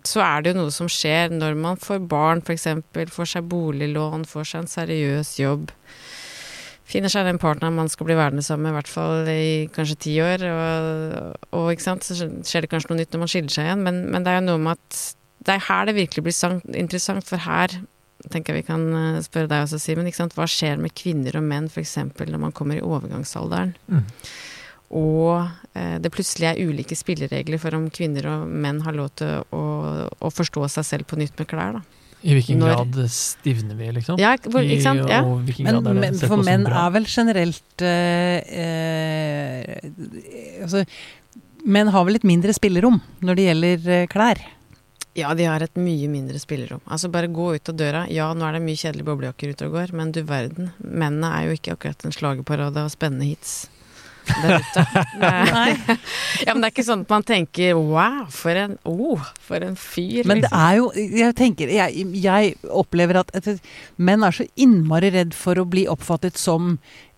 så er det jo noe som skjer når man får barn, f.eks., får seg boliglån, får seg en seriøs jobb. Finner seg den partneren man skal bli værende sammen med, i hvert fall i kanskje ti år. Og, og ikke sant, så skjer det kanskje noe nytt når man skiller seg igjen, men, men det er jo noe med at det er her det virkelig blir interessant, for her tenker jeg vi kan eh, spørre deg også, Simen. Hva skjer med kvinner og menn f.eks. når man kommer i overgangsalderen? Mm. Og eh, det plutselig er ulike spilleregler for om kvinner og menn har lov til å, å forstå seg selv på nytt med klær. da. I hvilken Når, grad stivner vi, liksom? Ja, hvor, ikke sant? Ja. Men, men for menn er vel generelt eh, eh, Altså, menn har vel litt mindre spillerom når det gjelder eh, klær? Ja, de har et mye mindre spillerom. Altså bare gå ut av døra. Ja, nå er det mye kjedelige boblejakker ute og går, men du verden. Mennene er jo ikke akkurat en slagerparade av spennende hits der ute. (laughs) (laughs) Ja, men det er ikke sånn at man tenker wow, for en, oh, for en fyr. Men det liksom. er jo Jeg tenker Jeg, jeg opplever at, at menn er så innmari redd for å bli oppfattet som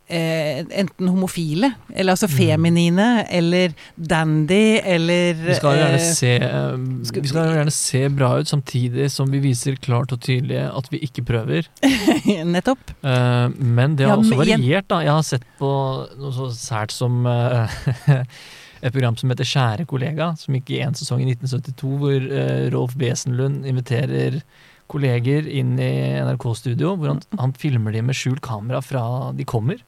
eh, enten homofile, eller altså mm. feminine, eller dandy, eller Vi skal gjerne, eh, se, eh, vi skal gjerne se bra ut, samtidig som vi viser klart og tydelig at vi ikke prøver. (laughs) Nettopp. Eh, men det har ja, også variert, da. Jeg har sett på noe så sært som eh, (laughs) et program som heter Kjære kollega, som gikk i én sesong i 1972, hvor eh, Rolf Wesenlund inviterer kolleger inn i NRK-studio, hvor han, han, filmer dem med skjult kamera fra de kommer.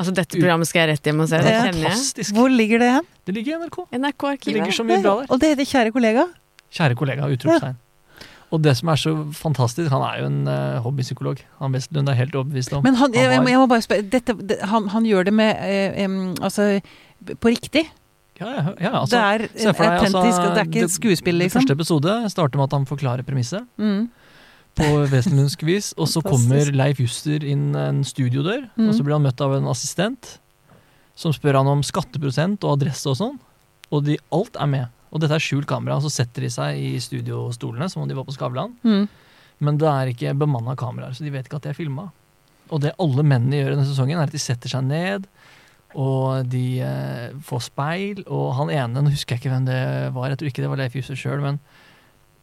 Altså dette programmet skal jeg rett hjem og se. Det, det fantastisk. Hvor ligger det hen? Det ligger i NRK. NRK-arkivet. Det ligger så mye bra der. Og det heter Kjære kollega? Kjære kollega, utropstegn. Ja. Og det som er så fantastisk, han er jo en uh, hobbypsykolog. Han Westlund er helt overbevist om. Men han, jeg, jeg, må bare spørre, dette, det, han, han, gjør det med uh, um, Altså på riktig? Ja, ja, ja altså, det er autentisk, altså, det er ikke et skuespill, liksom? Første episode starter med at han forklarer premisset. Mm på vesentligst vis. Og så kommer Leif Juster inn en studiodør, mm. og så blir han møtt av en assistent som spør han om skatteprosent og adresse og sånn. Og de, alt er med. Og dette er skjult kamera. Og så setter de seg i studiostolene som om de var på Skavlan. Mm. Men det er ikke bemanna kameraer, så de vet ikke at de er filma. Og det alle mennene gjør i denne sesongen, er at de setter seg ned, og de eh, får speil. Og han ene, nå husker jeg ikke hvem det var, jeg tror ikke det var Leif Juster sjøl, men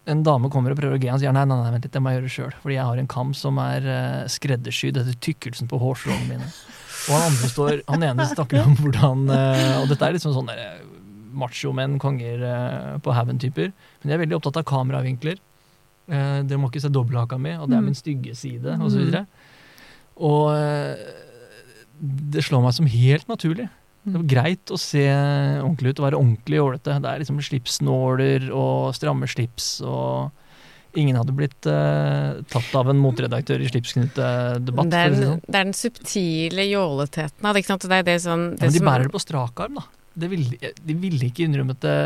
en dame kommer og prøver å ge han, sier nei, nei, nei, vent litt, det må jeg gjøre sjøl. Fordi jeg har en kam som er uh, skreddersydd etter tykkelsen på hårstråene mine. Og han andre står, han ene snakker om hvordan uh, Og dette er liksom sånn uh, machomenn, konger uh, på haugen-typer. Men jeg er veldig opptatt av kameravinkler. Uh, dere må ikke se dobbelthaka mi, og det er mm. min stygge side, osv. Og, så og det slår meg som helt naturlig det var greit å se ordentlig ut og være ordentlig jålete. Det er liksom slipsnåler og stramme slips og Ingen hadde blitt uh, tatt av en motredaktør i slipsknutedebatt. Det, sånn. det er den subtile jåletheten. Det, det, det sånn, ja, men de bærer det på strak arm, da. Ville, de ville ikke innrømmet det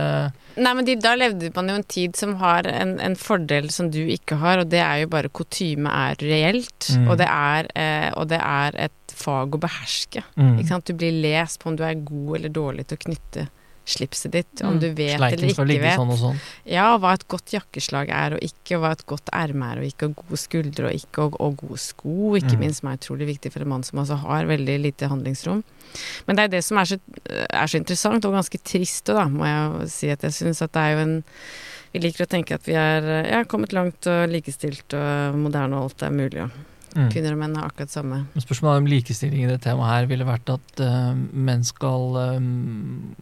Nei, men de, da levde man jo en tid som har en, en, fordel som du ikke har, og det er jo bare kutyme er reelt. Mm. Og, det er, eh, og, det er, et fag å beherske. Mm. Du blir lest på om du er god eller dårlig til å knytte slipset ditt, om mm. du vet Sleiken eller ikke vet. Sånn sånn. Ja, hva et godt jakkeslag er og ikke, og hva et godt erme er og ikke, og gode skuldre og ikke, og, og gode sko, ikke mm. minst, som er utrolig viktig for en mann som altså har veldig lite handlingsrom. Men det er det som er så, er så interessant, og ganske trist òg, da, må jeg si at jeg syns at det er jo en Vi liker å tenke at vi er ja, kommet langt og likestilt og moderne og alt er mulig. og Mm. Kvinner og menn har akkurat samme. Spørsmålet om likestilling i det temaet her ville vært at uh, menn skal um,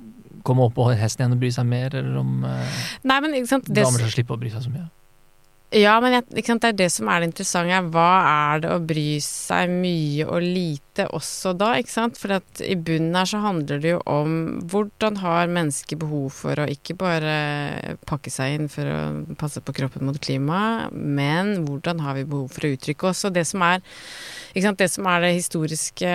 komme opp på hesten igjen og bry seg mer, eller om eh, Nei, men, damer skal slippe å bry seg så mye? Ja, men sant, det er det som er det interessante. er Hva er det å bry seg mye og lite også da? ikke sant? For i bunnen her så handler det jo om hvordan har mennesker behov for å ikke bare pakke seg inn for å passe på kroppen mot klimaet, men hvordan har vi behov for å uttrykke oss? Og det som er, sant, det, som er det historiske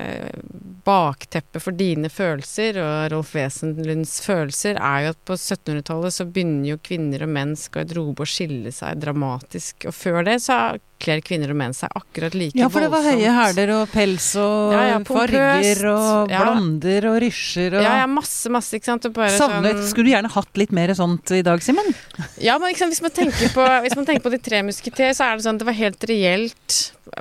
eh, bakteppet for dine følelser og Rolf Wesenlunds følelser, er jo at på 1700-tallet så begynner jo kvinner og menns garderobe å skille seg dramatisk. Og før det så kler kvinner og menn seg akkurat like voldsomt. Ja, for det var høye hæler og pels og Ja, ja, farger og ja. blonder og rysjer og Ja, ja, masse, masse, ikke sant. Savnet sånn Skulle du gjerne hatt litt mer sånt i dag, Simen? Ja, men sant? Hvis, man på, hvis man tenker på De tre musketer, så er det sånn at det var helt reelt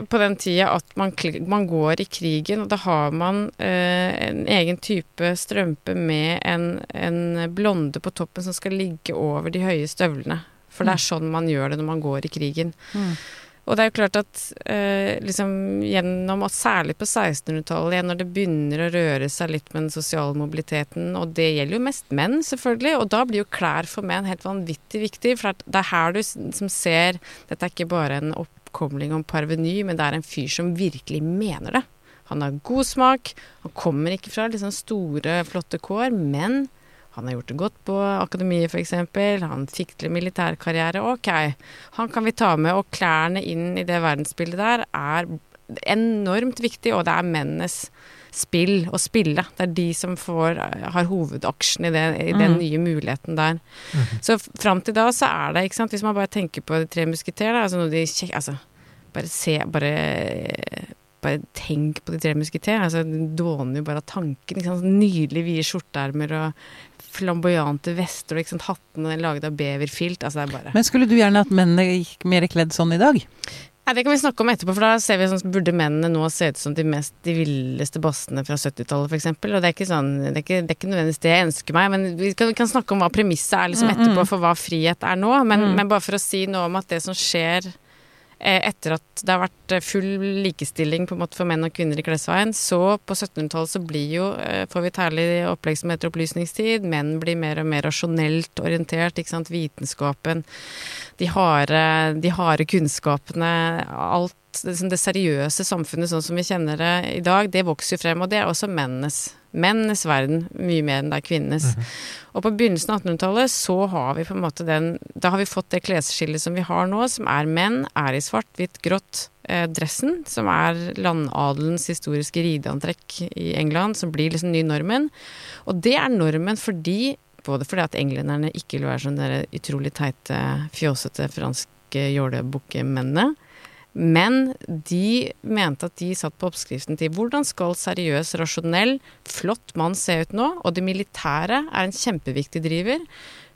på den tida at man, man går i krigen, og da har man eh, en egen type strømpe med en, en blonde på toppen som skal ligge over de høye støvlene. For det er sånn man gjør det når man går i krigen. Mm. Og det er jo klart at eh, liksom gjennom, og særlig på 1600-tallet, når det begynner å røre seg litt med den sosiale mobiliteten, og det gjelder jo mest menn, selvfølgelig, og da blir jo klær for menn helt vanvittig viktig, for det er her du som ser Dette er ikke bare en oppkomling om parveny, men det er en fyr som virkelig mener det. Han har god smak, han kommer ikke fra liksom store, flotte kår, men han har gjort det godt på akademiet f.eks. Han fikk til militærkarriere. Ok, han kan vi ta med. Og klærne inn i det verdensbildet der er enormt viktig, og det er mennenes spill å spille. Det er de som får, har hovedaksjen i, det, i den Mm. nye muligheten der. Så f- fram til da så er det, ikke sant, hvis man bare tenker på De tre musketerer, altså noe de kjekke altså, bare se, bare bare tenk på De tre musketer. Altså, det dåner jo bare av tanken. Sant? Nydelig vide skjorteermer og flamboyante vester og liksom, hattene laget av beverfilt. Altså, det er bare Men skulle du gjerne at mennene gikk mer kledd sånn i dag? Nei, Det kan vi snakke om etterpå, for da ser vi sånn burde mennene nå se ut som de mest de villeste bassene fra 70-tallet, f.eks. Og det er ikke sånn, det er ikke, det er ikke nødvendigvis det jeg ønsker meg, men vi kan, vi kan snakke om hva premisset er liksom Mm, mm. etterpå for hva frihet er nå. Men, Mm. men bare for å si noe om at det som skjer etter at det har vært eh, full likestilling på en måte for menn og kvinner i klesveien, så på 1700-tallet så blir jo, eh, får vi et herlig opplegg som heter opplysningstid. Menn blir mer og mer rasjonelt orientert, ikke sant. Vitenskapen de harde kunnskapene, alt det, sånn det seriøse samfunnet sånn som vi kjenner det i dag, det vokser frem, og det er også mennenes. Mennenes verden, mye mer enn det er kvinnenes. Og på begynnelsen av 1800-tallet så har vi på en måte den Da har vi fått det klesskillet som vi har nå, som er menn, er i svart, hvitt, grått. Eh, dressen, som er landadelens historiske rideantrekk i England, som blir liksom ny normen. Og det er normen fordi både fordi at englenderne ikke vil være sånn de utrolig teite, fjåsete franske jålebukkemennene. Men de mente at de satt på oppskriften til hvordan skal seriøs, rasjonell, flott mann se ut nå? Og det militære er en kjempeviktig driver.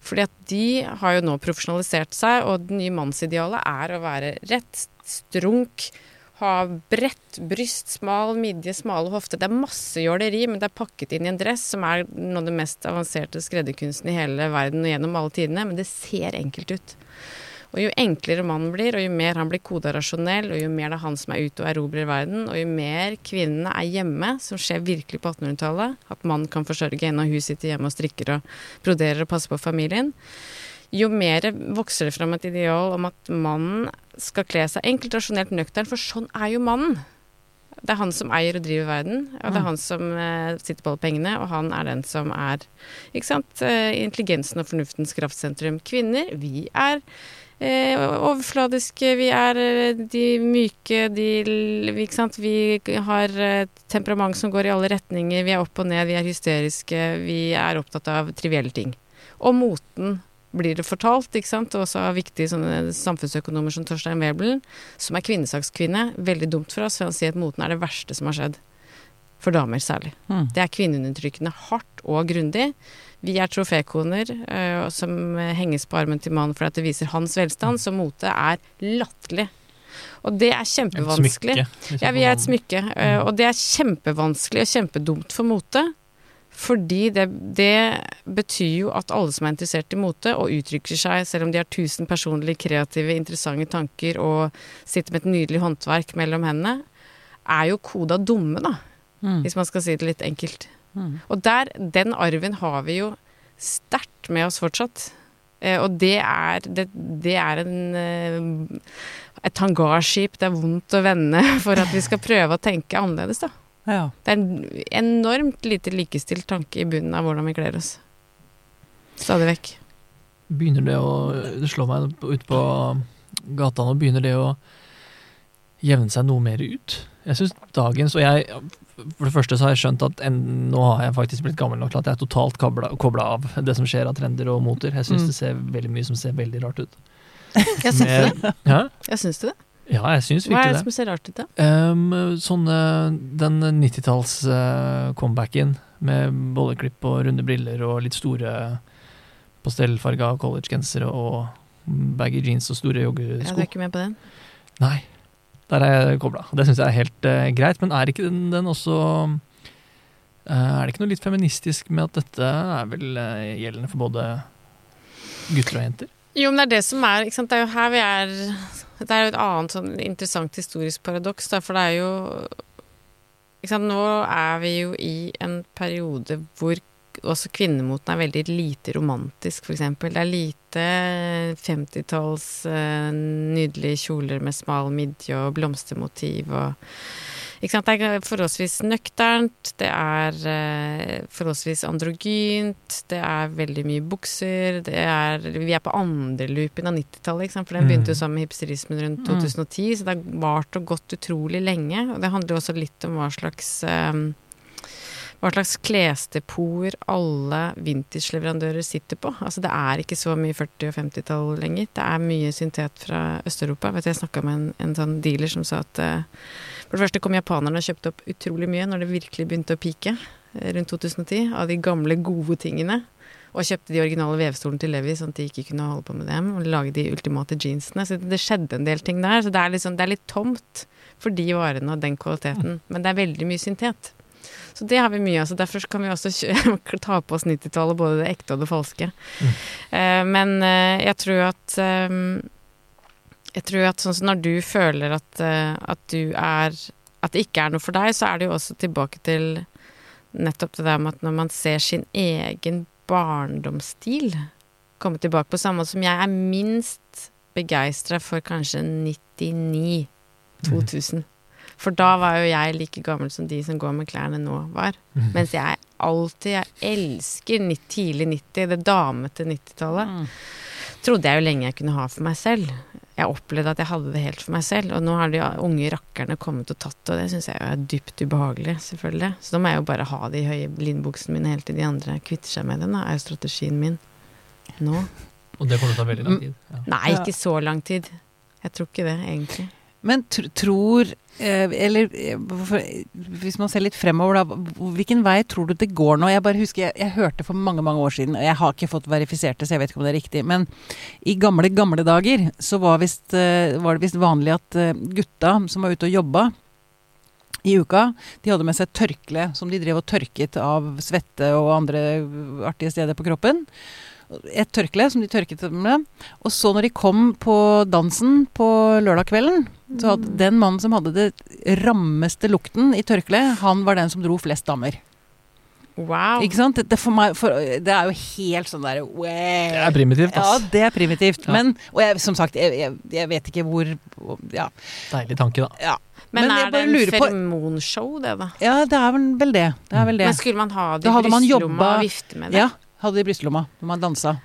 Fordi at de har jo nå profesjonalisert seg, og det nye mannsidealet er å være rett, strunk, ha bredt bryst, smal midje, smale hofter. Det er masse jåleri, men det er pakket inn i en dress som er noe av det mest avanserte skredderkunsten i hele verden og gjennom alle tidene, men det ser enkelt ut. Og jo enklere mannen blir, og jo mer han blir koda rasjonell, og jo mer det er han som er ute og erobrer verden, og jo mer kvinnene er hjemme, som skjer virkelig på 1800-tallet, at mannen kan forsørge henne og hun sitter hjemme og strikker og broderer og passer på familien, jo mer vokser det fram et ideal om at mannen skal kle seg enkelt, rasjonelt, nøktern, for sånn er jo mannen. Det er han som eier og driver verden, og det er Mm. han som eh, sitter på alle pengene, og han er den som er ikke sant, eh, intelligensen og fornuftens kraftsentrum. Kvinner, vi er eh, overfladiske, vi er eh, de myke, de ikke sant? Vi har eh, temperament som går i alle retninger, vi er opp og ned, vi er hysteriske, vi er opptatt av trivielle ting. Og moten blir det fortalt, ikke sant, også av viktige sånne samfunnsøkonomer som Torstein Webelen, som er kvinnesakskvinne. Veldig dumt for oss, for han sier at moten er det verste som har skjedd. For damer særlig. Mm. Det er kvinneundertrykkende hardt og grundig. Vi er trofékoner uh, som henges på armen til mannen fordi det viser hans velstand, så mote er latterlig. Og det er Et kjempevanskelig. smykke. liksom, Ja, vi er et smykke, øh, og det er kjempevanskelig og kjempedumt for mote. Fordi det, det betyr jo at alle som er interessert i mote og uttrykker seg, selv om de har tusen personlige, kreative, interessante tanker og sitter med et nydelig håndverk mellom hendene, er jo koda dumme, da. Mm. Hvis man skal si det litt enkelt. Mm. Og der, den arven har vi jo sterkt med oss fortsatt. Eh, og det er, det, det er en eh, et hangarskip det er vondt å vende (laughs) for at vi skal prøve å tenke annerledes, da. Ja. Det er en enormt lite likestilt tanke i bunnen av hvordan vi kler oss. Stadig vekk. Begynner det å Det slår meg ute på gata nå, begynner det å jevne seg noe mer ut. Jeg syns dagens Og jeg For det første så har jeg skjønt at en, nå har jeg faktisk blitt gammel nok til at jeg er totalt kobla av det som skjer av trender og moter. Jeg syns Mm. det ser veldig mye som ser veldig rart ut. (laughs) Jeg syns det. Ja? Jeg syns det. Ja, jeg syns Hva er det det. som ser rart ut, da? Um, sånne, den 90-talls-comebacken med bolleklipp og runde briller og litt store pastellfarga collegegensere og baggy jeans og store Ja, du er ikke med på den? Nei, der er jeg kobla. Det syns jeg er helt uh, greit. Men er ikke den, den også uh, Er det ikke noe litt feministisk med at dette er vel uh, gjeldende for både gutter og jenter? Jo, men det er det som er? Det er jo her vi er Det er jo et annet sånn interessant historisk paradoks, da, for det er jo? Nå er vi jo i en periode hvor også kvinnemoten er veldig lite romantisk, f.eks. Det er lite 50-talls uh, nydelige kjoler med smal midje og blomstermotiv og ikke sant? Det er forholdsvis nøkternt, det er eh, forholdsvis androgynt, det er veldig mye bukser, det er Vi er på andreloopen av 90-tallet, for den begynte jo Mm. sammen med hipsterismen rundt Mm. 2010, så det har vart og gått utrolig lenge. Og det handler jo også litt om hva slags eh, hva slags klesdepoter alle vintage-leverandører sitter på. Altså Det er ikke så mye 40- og 50-tall lenger. Det er mye syntet fra Øst-Europa. Vet du, Jeg snakka med en, en sånn dealer som sa at uh, for det første kom japanerne og kjøpte opp utrolig mye når det virkelig begynte å pike eh, rundt 2010, av de gamle, gode tingene. Og kjøpte de originale vevstolene til Levi, sånn at de ikke kunne holde på med dem. Og lage de ultimate jeansene. Så det skjedde en del ting der. Så det er, liksom, det er litt tomt for de varene og den kvaliteten. Men det er veldig mye syntet. Så det har vi mye av. Så derfor kan vi også (laughs) ta på oss 90-tallet, både det ekte og det falske. Mm. Eh, men eh, jeg tror at eh, Jeg tror at sånn som når du føler at, at du er At det ikke er noe for deg, så er det jo også tilbake til nettopp det der med at når man ser sin egen barndomsstil komme tilbake på samme måte som jeg er minst begeistra for kanskje 99 2000. For da var jo jeg like gammel som de som går med klærne nå var. Mm. Mens jeg alltid Jeg elsker nitt- tidlig 90, det damete 90-tallet. Mm. Trodde jeg jo lenge jeg kunne ha for meg selv. Jeg opplevde at jeg hadde det helt for meg selv. Og nå har de unge rakkerne kommet og tatt det, og det syns jeg er dypt ubehagelig, selvfølgelig. Så da må jeg jo bare ha de høye linbuksene mine helt til de andre kvitter seg med dem, da, er jo strategien min nå. Og det kommer til å ta veldig lang tid. Ja. Nei, ikke så lang tid. Jeg tror ikke det, egentlig. Men tr tror eh, Eller eh, hvis man ser litt fremover, da. Hvilken vei tror du det går nå? Jeg bare husker, jeg, jeg hørte for mange mange år siden, og jeg har ikke fått verifisert det, så jeg vet ikke om det er riktig, men i gamle, gamle dager så var, visst, eh, var det visst vanlig at gutta som var ute og jobba i uka, de hadde med seg tørkle som de drev og tørket av svette og andre artige steder på kroppen. Et tørkle som de tørket med. Og så når de kom på dansen på lørdagskvelden, så at den mannen som hadde det rammeste lukten i tørkleet, han var den som dro flest damer. Wow. Ikke sant? Det, for meg, for, det er jo helt sånn derre Det er primitivt, Ja, det er primitivt. Ja. Men Og jeg, som sagt, jeg, jeg, jeg vet ikke hvor Ja. Deilig tanke, da. Men, Men er det en feremonshow feromonshow, det, da? ja, det er vel det. Det er vel det. Men skulle man ha det i brystlomma og vifte med det? Ja, hadde det i brystlomma når man dansa.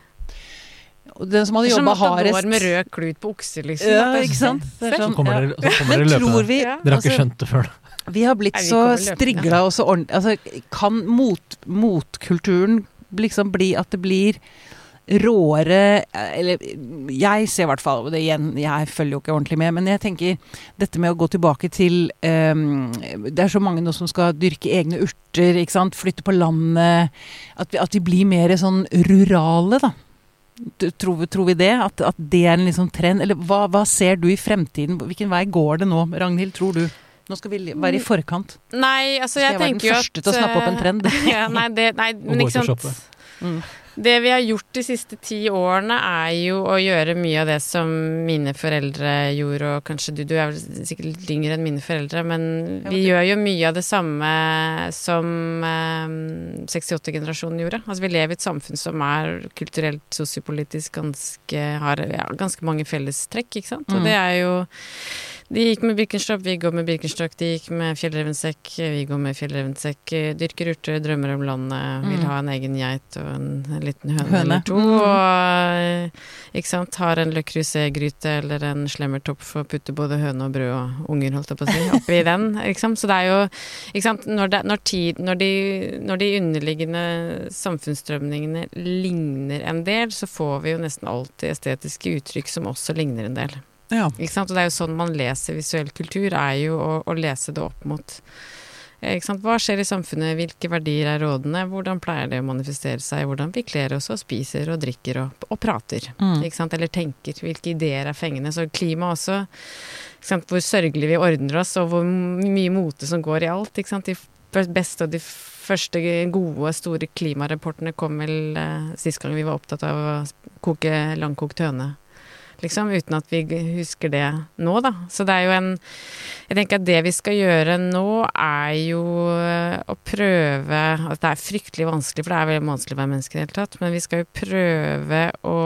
Den som hadde Det er som at det hardest med rød klut på okse, liksom. Ja, ikke sant? Det er Så sånn, kommer ja. dere, så kommer Men dere tror løpende. vi Ja. Dere har ikke altså, skjønt det før. Vi har blitt Nei, vi så strigla og så ordentlig Altså, kan mot, motkulturen liksom bli at det blir råere Eller jeg ser i hvert fall det igjen, jeg følger jo ikke ordentlig med, men jeg tenker dette med å gå tilbake til um, Det er så mange nå som skal dyrke egne urter, ikke sant. Flytte på landet. At vi, at vi blir mer sånn rurale, da. Tror, vi- tror vi det? At, at det er en liksom trend? Eller hva, hva ser du i fremtiden? Hvilken vei går det nå, Ragnhild, tror du? Nå skal vi være i forkant. Nei, altså Skal jeg, jeg være den tenker jo at første til å snappe opp en trend? (laughs) ja, nei, det, nei, men gå ikke sant. Mm. Det vi har gjort de siste ti årene, er jo å gjøre mye av det som mine foreldre gjorde, og kanskje du, du er vel sikkert yngre enn mine foreldre, men vi gjør jo mye av det samme som eh, 68-generasjonen gjorde. Altså vi lever i et samfunn som er kulturelt, sosiopolitisk ganske har ja, ganske mange fellestrekk, ikke sant. Og Mm. det er jo de gikk med Birkenstock, vi går med Birkenstock. De gikk med fjellrevensekk, vi går med fjellrevensekk. Dyrker urter, drømmer om landet, vil Mm. ha en egen geit og en, en liten høne, Høne. eller to. Mm. Og ikke sant, har en Le Creuset-gryte eller en slemmertopp for å putte både høne og brød og unger, holdt jeg på å si, (laughs) oppi den. Sant? Så det er jo ikke sant, når, det, når, tid, når, de, når de underliggende samfunnsstrømningene ligner en del, så får vi jo nesten alltid estetiske uttrykk som også ligner en del. Ja. Ikke sant? Og det er jo sånn man leser visuell kultur, er jo å, å lese det opp mot eh? Hva skjer i samfunnet, hvilke verdier er rådende, hvordan pleier det å manifestere seg, hvordan vi kler oss og spiser og drikker og, og prater, Mm. eller tenker, hvilke ideer er fengende. Så klima også, hvor sørgelig vi ordner oss, og hvor mye mote som går i alt. De beste og de første gode, store klimarapportene kom vel eh, sist gang vi var opptatt av å koke langkokt høne liksom, uten at vi husker det nå, da. Så det er jo en Jeg tenker at det vi skal gjøre nå, er jo eh, å prøve At det er fryktelig vanskelig, for det er veldig vanskelig å være menneske i det hele tatt, men vi skal jo prøve å,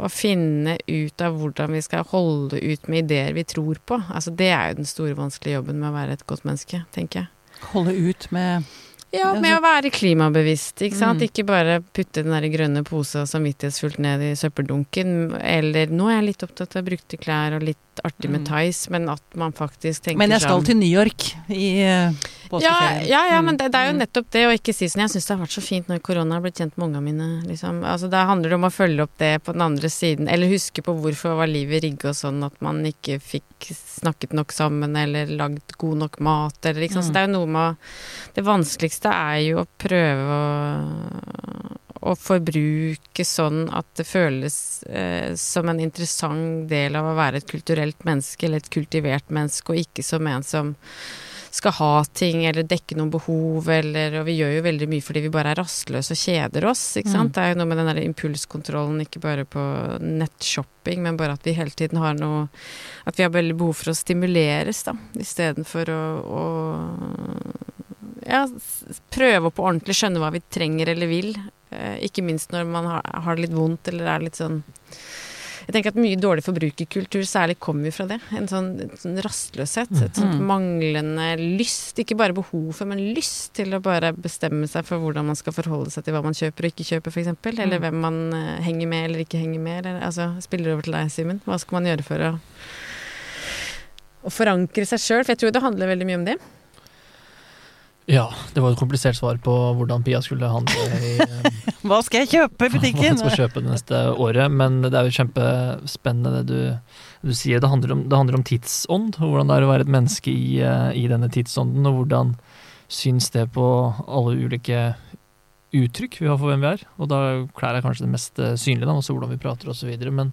å finne ut av hvordan vi skal holde ut med ideer vi tror på. Altså det er jo den store, vanskelige jobben med å være et godt menneske, tenker jeg. Holde ut med Ja, med å være klimabevisst, ikke sant. Mm. Ikke bare putte den der grønne posa samvittighetsfullt ned i søppeldunken, eller nå er jeg litt opptatt av brukte klær og litt artig med Mm. Thais, men at man faktisk tenker Men jeg skal sånn- til New York i ja, påskeferien. ja, ja, men Mm. det, det er jo nettopp det å ikke si sånn Jeg syns det har vært så fint når korona har blitt kjent med ungene mine, liksom. Altså, da handler det om å følge opp det på den andre siden, eller huske på hvorfor var livet rigga sånn at man ikke fikk snakket nok sammen, eller lagd god nok mat, eller liksom. Så Mm. det er jo noe med Det vanskeligste er jo å prøve å å forbruke sånn at det føles eh, som en interessant del av å være et kulturelt menneske, eller et kultivert menneske, og ikke som en som skal ha ting eller dekke noen behov, eller Og vi gjør jo veldig mye fordi vi bare er rastløse og kjeder oss, ikke sant. Mm. Det er jo noe med den der impulskontrollen, ikke bare på nettshopping, men bare at vi hele tiden har noe At vi har veldig behov for å stimuleres, da, istedenfor å, å ja, prøve å på ordentlig skjønne hva vi trenger eller vil. Eh, ikke minst når man har, har det litt vondt eller er litt sånn Jeg tenker at mye dårlig forbrukerkultur særlig kommer jo fra det. En sånn, en sånn rastløshet. Et sånt Mm. manglende lyst. Ikke bare behov for, men lyst til å bare bestemme seg for hvordan man skal forholde seg til hva man kjøper og ikke kjøper, f.eks. Eller Mm. hvem man eh, henger med eller ikke henger med. Eller, altså, spiller over til deg, Simen. Hva skal man gjøre for å, å forankre seg sjøl? For jeg tror det handler veldig mye om det. Ja, det var et komplisert svar på hvordan Pia skulle handle i (laughs) eh, Hva skal jeg kjøpe i butikken? Hva skal kjøpe det neste året, men det er jo kjempespennende det du, du sier. Det handler, om, det handler om tidsånd, og hvordan det er å være et menneske i, eh, i denne tidsånden, og hvordan syns det på alle ulike uttrykk vi har for hvem vi er. Og da klær er kanskje det mest eh, synlige, da, også hvordan vi prater osv. Men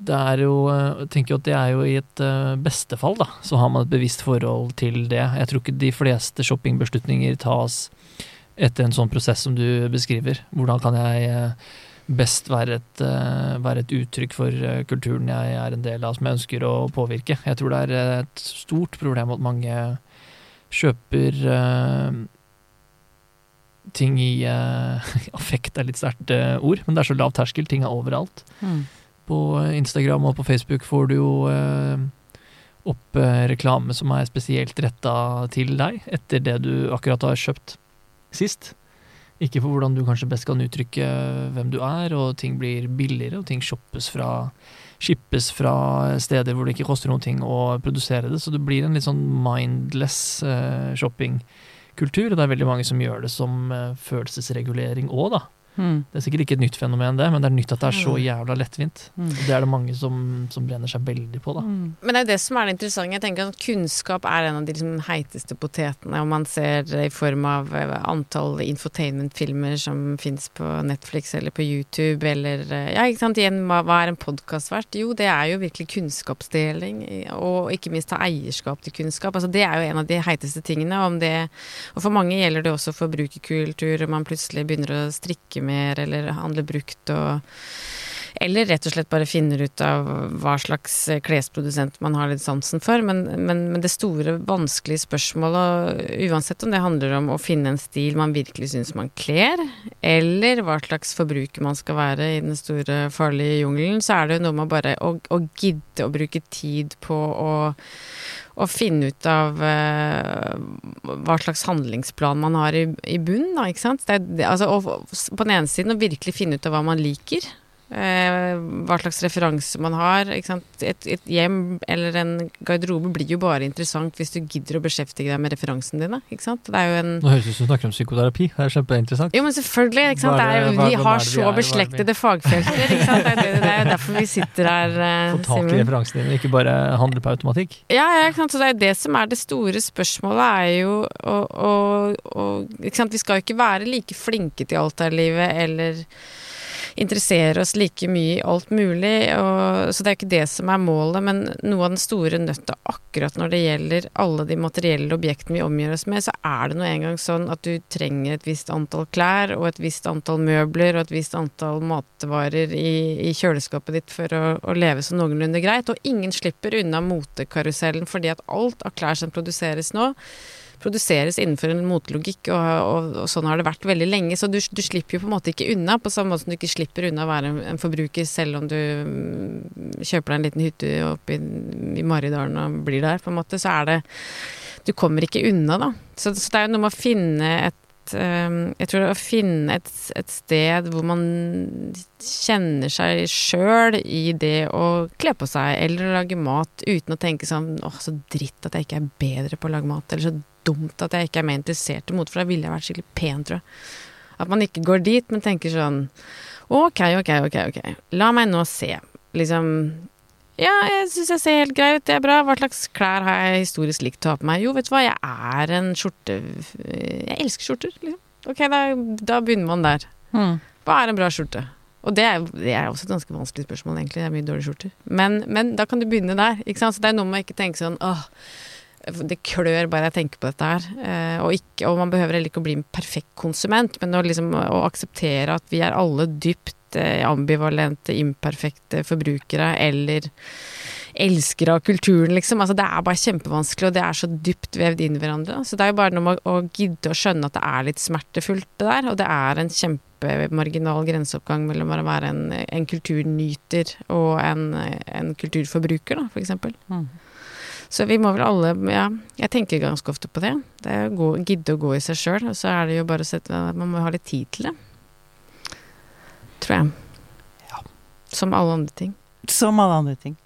det er jo, eh, jeg tenker jo at det er jo i et eh, beste fall, da, så har man et bevisst forhold til det. Jeg tror ikke de fleste shoppingbeslutninger tas etter en sånn prosess som du beskriver. Hvordan kan jeg eh, best være et, eh, være et uttrykk for eh, kulturen jeg er en del av, som jeg ønsker å påvirke. Jeg tror det er eh, et stort problem at mange kjøper eh, ting i eh, (laughs) Affekt er litt sterkt eh, ord, men det er så lav terskel. Ting er overalt. Mm. På Instagram og på Facebook får du jo eh, opp eh, reklame som er spesielt retta til deg, etter det du akkurat har kjøpt sist. Ikke for hvordan du kanskje best kan uttrykke hvem du er, og ting blir billigere, og ting shoppes fra Shippes fra steder hvor det ikke koster noen ting å produsere det, så det blir en litt sånn mindless eh, shoppingkultur. Og det er veldig mange som gjør det som eh, følelsesregulering òg, da. Mm. Det er sikkert ikke et nytt fenomen, det, men det er nytt at det er så jævla lettvint. Mm. Og det er det mange som, som brenner seg veldig på, da. Mm. Men det er jo det som er det interessante. Jeg tenker at Kunnskap er en av de liksom, heiteste potetene. om man ser det i form av eh, antall infotainment-filmer som fins på Netflix eller på YouTube, eller eh, Ja, ikke sant. Igjen, hva hva er en podkast verdt? Jo, det er jo virkelig kunnskapsdeling, og ikke minst ta eierskap til kunnskap. Altså, det er jo en av de heiteste tingene. Om det, og for mange gjelder det også forbrukerkultur, og man plutselig begynner å strikke mer eller handle brukt og eller rett og slett bare finner ut av hva slags klesprodusent man har litt sansen for. Men, men, men det store, vanskelige spørsmålet, uansett om det handler om å finne en stil man virkelig syns man kler, eller hva slags forbruker man skal være i den store, farlige jungelen, så er det jo noe med bare å, å gidde å bruke tid på å å finne ut av uh, hva slags handlingsplan man har i, i bunnen, da, ikke sant. Det det, altså, og, på den ene siden å virkelig finne ut av hva man liker. Uh, hva slags referanse man har. Et, et, hjem eller en garderobe blir jo bare interessant hvis du gidder å beskjeftige deg med referansene dine. Ikke sant? Det er jo en Nå høres det ut som du snakker om psykoterapi. Det er kjempeinteressant. Jo, men selvfølgelig. Ikke sant? Er vi har så er? Beslektede fagfelter. Ikke sant? Det det, det er jo derfor vi sitter her, (laughs) uh, Få tak i referansene dine, ikke bare handle på automatikk. Ja, ja, ikke sant? så det er det som er det store spørsmålet, er jo å, å, å ikke sant? Vi skal jo ikke være like flinke til alt her i livet, eller interessere oss like mye i alt mulig. Og, så det er jo ikke det som er målet, men noe av den store nøtta akkurat når det gjelder alle de materielle objektene vi omgir oss med, så er det nå engang sånn at du trenger et visst antall klær og et visst antall møbler og et visst antall matvarer i, i kjøleskapet ditt for å, å leve så noenlunde greit. Og ingen slipper unna motekarusellen fordi at alt av klær som produseres nå, produseres innenfor en motelogikk, og, og, og sånn har det vært veldig lenge. Så du, du slipper jo på en måte ikke unna, på samme måte som du ikke slipper unna å være en, en forbruker selv om du mm, kjøper deg en liten hytte oppe i, i Maridalen og blir der, på en måte. Så er det Du kommer ikke unna, da. Så, så det er jo noe med å finne et ehm, jeg tror det å finne et, et sted hvor man kjenner seg sjøl i det å kle på seg eller lage mat uten å tenke sånn åh, så dritt at jeg ikke er bedre på å lage mat, eller så dumt at jeg ikke er mer interessert i mote, for da ville jeg vært skikkelig pen, tror jeg. At man ikke går dit, men tenker sånn ok, ok, ok, ok, la meg nå se. Liksom ja, jeg syns jeg ser helt grei ut, det er bra. Hva slags klær har jeg historisk likt å ha på meg? Jo, vet du hva, jeg er en skjorte... Jeg elsker skjorter, liksom. Ok, da, da begynner man der. Mm. Hva er en bra skjorte? Og det er, det er også et ganske vanskelig spørsmål, egentlig. Det er mye dårlige skjorter. Men, men da kan du begynne der. ikke sant? Så det er noe med å ikke tenke sånn åh, det klør bare jeg tenker på dette her. Eh, og, ikke, og man behøver heller ikke å bli en perfekt konsument, men å, liksom, å akseptere at vi er alle dypt eh, ambivalente, imperfekte forbrukere eller elskere av kulturen, liksom. Altså, det er bare kjempevanskelig, og det er så dypt vevd inn i hverandre. Så det er jo bare noe med å, å gidde å skjønne at det er litt smertefullt, det der. Og det er en kjempemarginal grenseoppgang mellom å være en, en kulturnyter og en, en kulturforbruker, da, for eksempel. Mm. Så vi må vel alle Ja, jeg tenker ganske ofte på det. Det er å gå, gidde å gå i seg sjøl, og så er det jo bare å sette Man må ha litt tid til det. Tror jeg. Ja. Som alle andre ting. Som alle andre ting.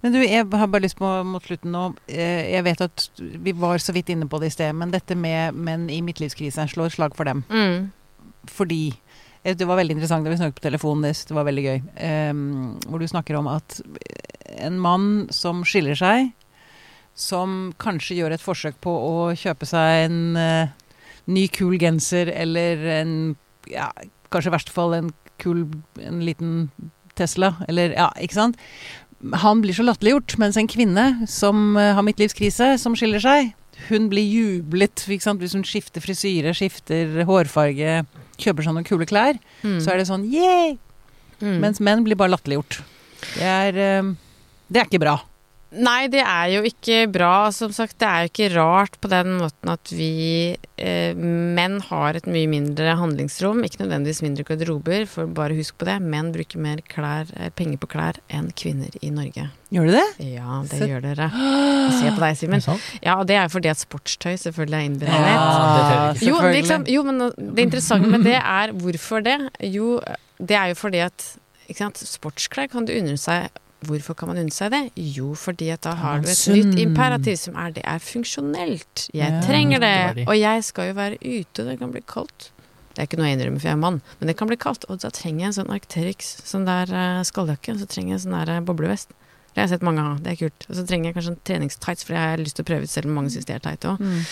Men du, jeg har bare lyst på mot slutten nå eh, Jeg vet at vi var så vidt inne på det i sted, men dette med menn i midtlivskrisen slår slag for dem. Mm. Fordi eh, Det var veldig interessant da vi snakket på telefonen, det, det var veldig gøy. Um, hvor du snakker om at en mann som skiller seg, som kanskje gjør et forsøk på å kjøpe seg en uh, ny, kul genser eller en ja, kanskje i verste fall en kul en liten Tesla, eller ja, ikke sant. Han blir så latterliggjort, mens en kvinne som uh, har midtlivskrise, som skiller seg, hun blir jublet ikke sant? hvis hun skifter frisyre, skifter hårfarge, kjøper seg noen kule klær. Mm. Så er det sånn yeah! Mm. Mens menn blir bare latterliggjort. Det er eh, Det er ikke bra. Nei, det er jo ikke bra. Som sagt, det er jo ikke rart på den måten at vi eh, menn har et mye mindre handlingsrom. Ikke nødvendigvis mindre garderober, for bare husk på det. Menn bruker mer klær, eh, penger på klær enn kvinner i Norge. Gjør du det? Ja, det Så- gjør dere. Jeg ser på deg, Simen. (gasps) Ja, og det er jo fordi at sportstøy selvfølgelig er innberegnet. Ja, det. Jo, selvfølgelig. liksom, jo, men det interessante med det er hvorfor det? Jo, det er jo fordi at ikke sant, sportsklær kan du unne seg. Hvorfor kan man unne seg det? Jo, fordi at da har du et nytt imperativ som er det er funksjonelt. Jeg trenger det, og jeg skal jo være ute, det kan bli kaldt. Det er ikke noe jeg innrømmer, for jeg er mann, men det kan bli kaldt. Og da trenger jeg en sånn Arcteryx, sånn der skalljakke, og så trenger jeg en sånn der uh, boblevest. Det har jeg sett mange ha, det er kult. Og så trenger jeg kanskje en treningstights, for jeg har lyst til å prøve ut, selv om mange syns det er tight òg. Mm.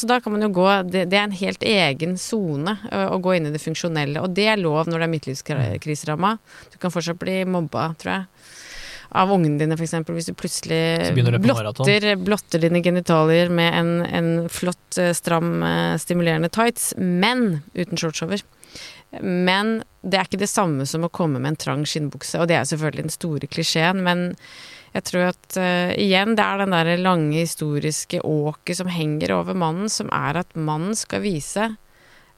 Så da kan man jo gå Det, det er en helt egen sone å, å gå inn i det funksjonelle, og det er lov når det er midtlivskriseramma. Du kan fortsatt bli mobba, tror jeg. Av ungene dine, f.eks. Hvis du plutselig blotter, blotter dine genitalier med en, en flott, eh, stram, eh, stimulerende tights, men uten shorts over. Men det er ikke det samme som å komme med en trang skinnbukse, og det er selvfølgelig den store klisjeen, men jeg tror at uh, igjen, det er den der lange historiske åket som henger over mannen, som er at mannen skal vise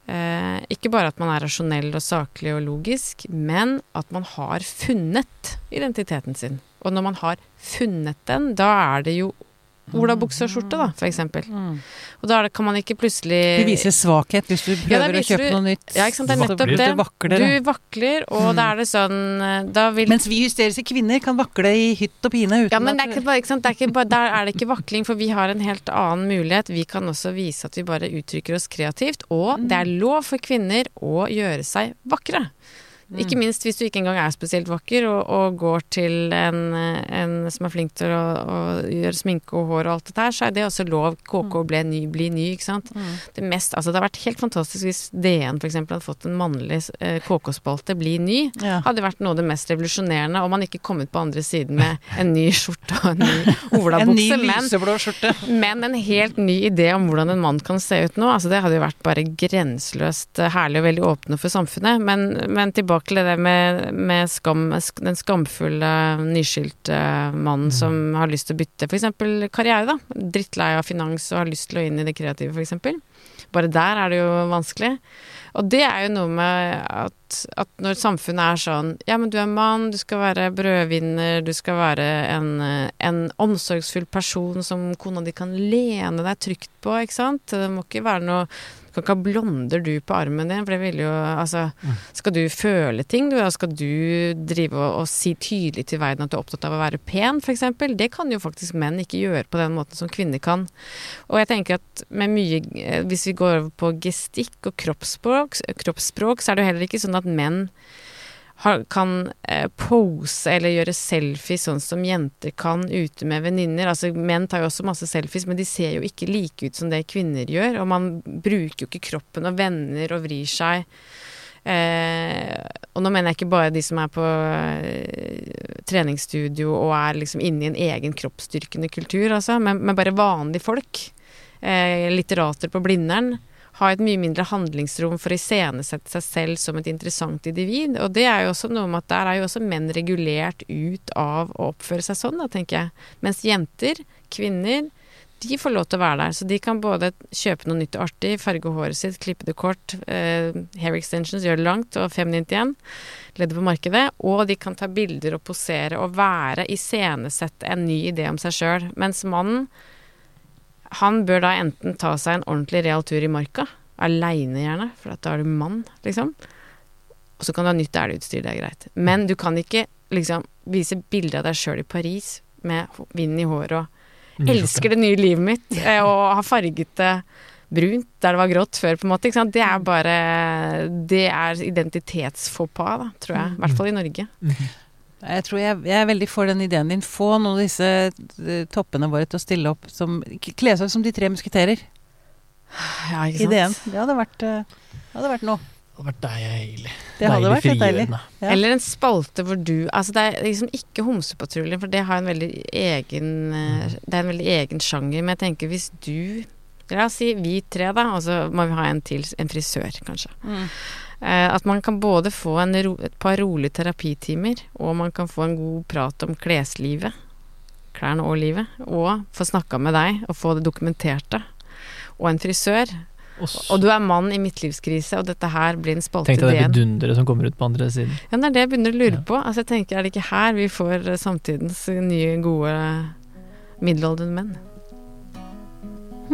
eh, ikke bare at man er rasjonell og saklig og logisk, men at man har funnet identiteten sin. Og når man har funnet den, da er det jo olabukse og skjorte, da, for eksempel. Mm. Og da det, kan man ikke plutselig Du viser svakhet hvis du Ja, prøver å kjøpe du- noe nytt. Ja, ikke sant, det er nettopp det. Du vakler, Du vakler, og Mm. da er det sånn eh, Da vil Mens vi hysteriske kvinner kan vakle i hytt og pine uten Ja, men det er ikke bare, ikke sant? Det ikke bare, der er det ikke vakling, for vi har en helt annen mulighet. Vi kan også vise at vi bare uttrykker oss kreativt, og det er lov for kvinner å gjøre seg vakre. Ikke minst hvis du ikke engang er spesielt vakker og, og går til en, en som er flink til å, å gjøre sminke og hår og alt dette her, så er det også lov. KK ble ny, bli ny, ikke sant. Mm. Det mest, altså det har vært helt fantastisk hvis DN f.eks. hadde fått en mannlig eh, KK-spalte, bli ny. Ja. Hadde vært noe av det mest revolusjonerende, og man ikke kommet på andre siden med en ny skjorte og en ny (laughs) olabukse, men, men en helt ny idé om hvordan en mann kan se ut nå. Altså det hadde jo vært bare grenseløst eh, herlig og veldig åpne for samfunnet. Men, men tilbake til det med, med skam, den skamfulle, nyskilte mannen som har lyst til å bytte f.eks. karriere, da. Drittlei av finans og har lyst til å inn i det kreative, f.eks. Bare der er det jo vanskelig. Og det er jo noe med at, at når samfunnet er sånn Ja, men du er mann, du skal være brødvinner, du skal være en, eh, en omsorgsfull person som kona di kan lene deg trygt på, ikke sant? Det må ikke være noe Du kan ikke ha blonder du på armen din, for det ville jo Altså, skal du føle ting, du? Skal du drive og, og si tydelig til verden at du er opptatt av å være pen, f.eks.? Det kan jo faktisk menn ikke gjøre på den måten som kvinner kan. Og jeg tenker at med mye eh, Hvis vi går over på gestikk og kroppsspråk, kroppsspråk så er det jo heller ikke sånn at menn kan eh, pose eller gjøre selfies sånn som jenter kan ute med venninner. Altså, menn tar jo også masse selfies, men de ser jo ikke like ut som det kvinner gjør. Og man bruker jo ikke kroppen og vender og vrir seg. Eh, og nå mener jeg ikke bare de som er på eh, treningsstudio og er liksom inne i en egen kroppsstyrkende kultur, altså, men, men bare vanlige folk. Eh, litterater på Blindern har et mye mindre handlingsrom for å iscenesette seg selv som et interessant individ. Og det er jo også noe med at der er jo også menn regulert ut av å oppføre seg sånn, da, tenker jeg. Mens jenter, kvinner, de får lov til å være der. Så de kan både kjøpe noe nytt og artig, farge håret sitt, klippe det kort, eh, hair extensions, gjøre det langt og feminint igjen, ledde på markedet. Og de kan ta bilder og posere og være, iscenesette en ny idé om seg sjøl. Mens mannen han bør da enten ta seg en ordentlig real tur i marka, aleine gjerne, for da er du mann, liksom. Og så kan du ha nytt elgutstyr, det er greit. Men du kan ikke liksom vise bilde av deg sjøl i Paris med vind i håret og 'elsker det nye livet mitt', (laughs) eh, og har farget det brunt der det var grått før, på en måte. Det er bare Det er identitetsfåpa, da, tror jeg. I hvert fall i Norge. Jeg tror jeg, jeg er veldig for den ideen din. Få noen av disse eh, toppene våre til å stille opp som Kle seg som de tre musketerer. Ja, ikke sant? Ideen. Det hadde vært, eh, det hadde vært noe. Det hadde vært deilig. Det hadde vært deilig. frigjørende. Ja. Eller en spalte hvor du Altså det er liksom ikke Homsepatruljen, for det har en veldig egen mm. Det er en veldig egen sjanger. Men jeg tenker hvis du La oss si vi tre, da, og så må vi ha en til, en frisør, kanskje. Mm. Eh, at man kan både få en ro, et par rolige terapitimer, og man kan få en god prat om kleslivet, klærne og livet, og få snakka med deg og få det dokumenterte. Og en frisør. Også. Og du er mann i midtlivskrise, og dette her blir en spalte igjen. Tenk deg det vidunderet som kommer ut på andre siden. Ja, det er det jeg begynner å lure Ja. på. Altså, jeg tenker, Er det ikke her vi får eh, samtidens nye, gode middelaldrende menn?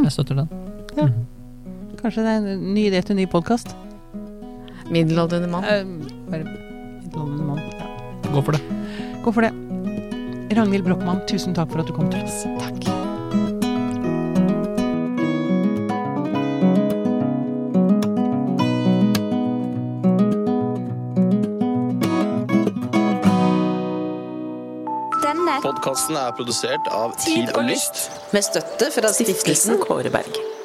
Jeg støtter den. Ja. Mhm. Kanskje det er en ny idé til en ny podkast? Middelaldrende mann. Eh, bare middelaldrende mann. Ja. Gå for det. Gå for det. Ragnhild Brochmann, tusen takk for at du kom til oss. Takk. Podkasten er produsert av Tid og Lyst. Med støtte fra stiftelsen Kåre Berg.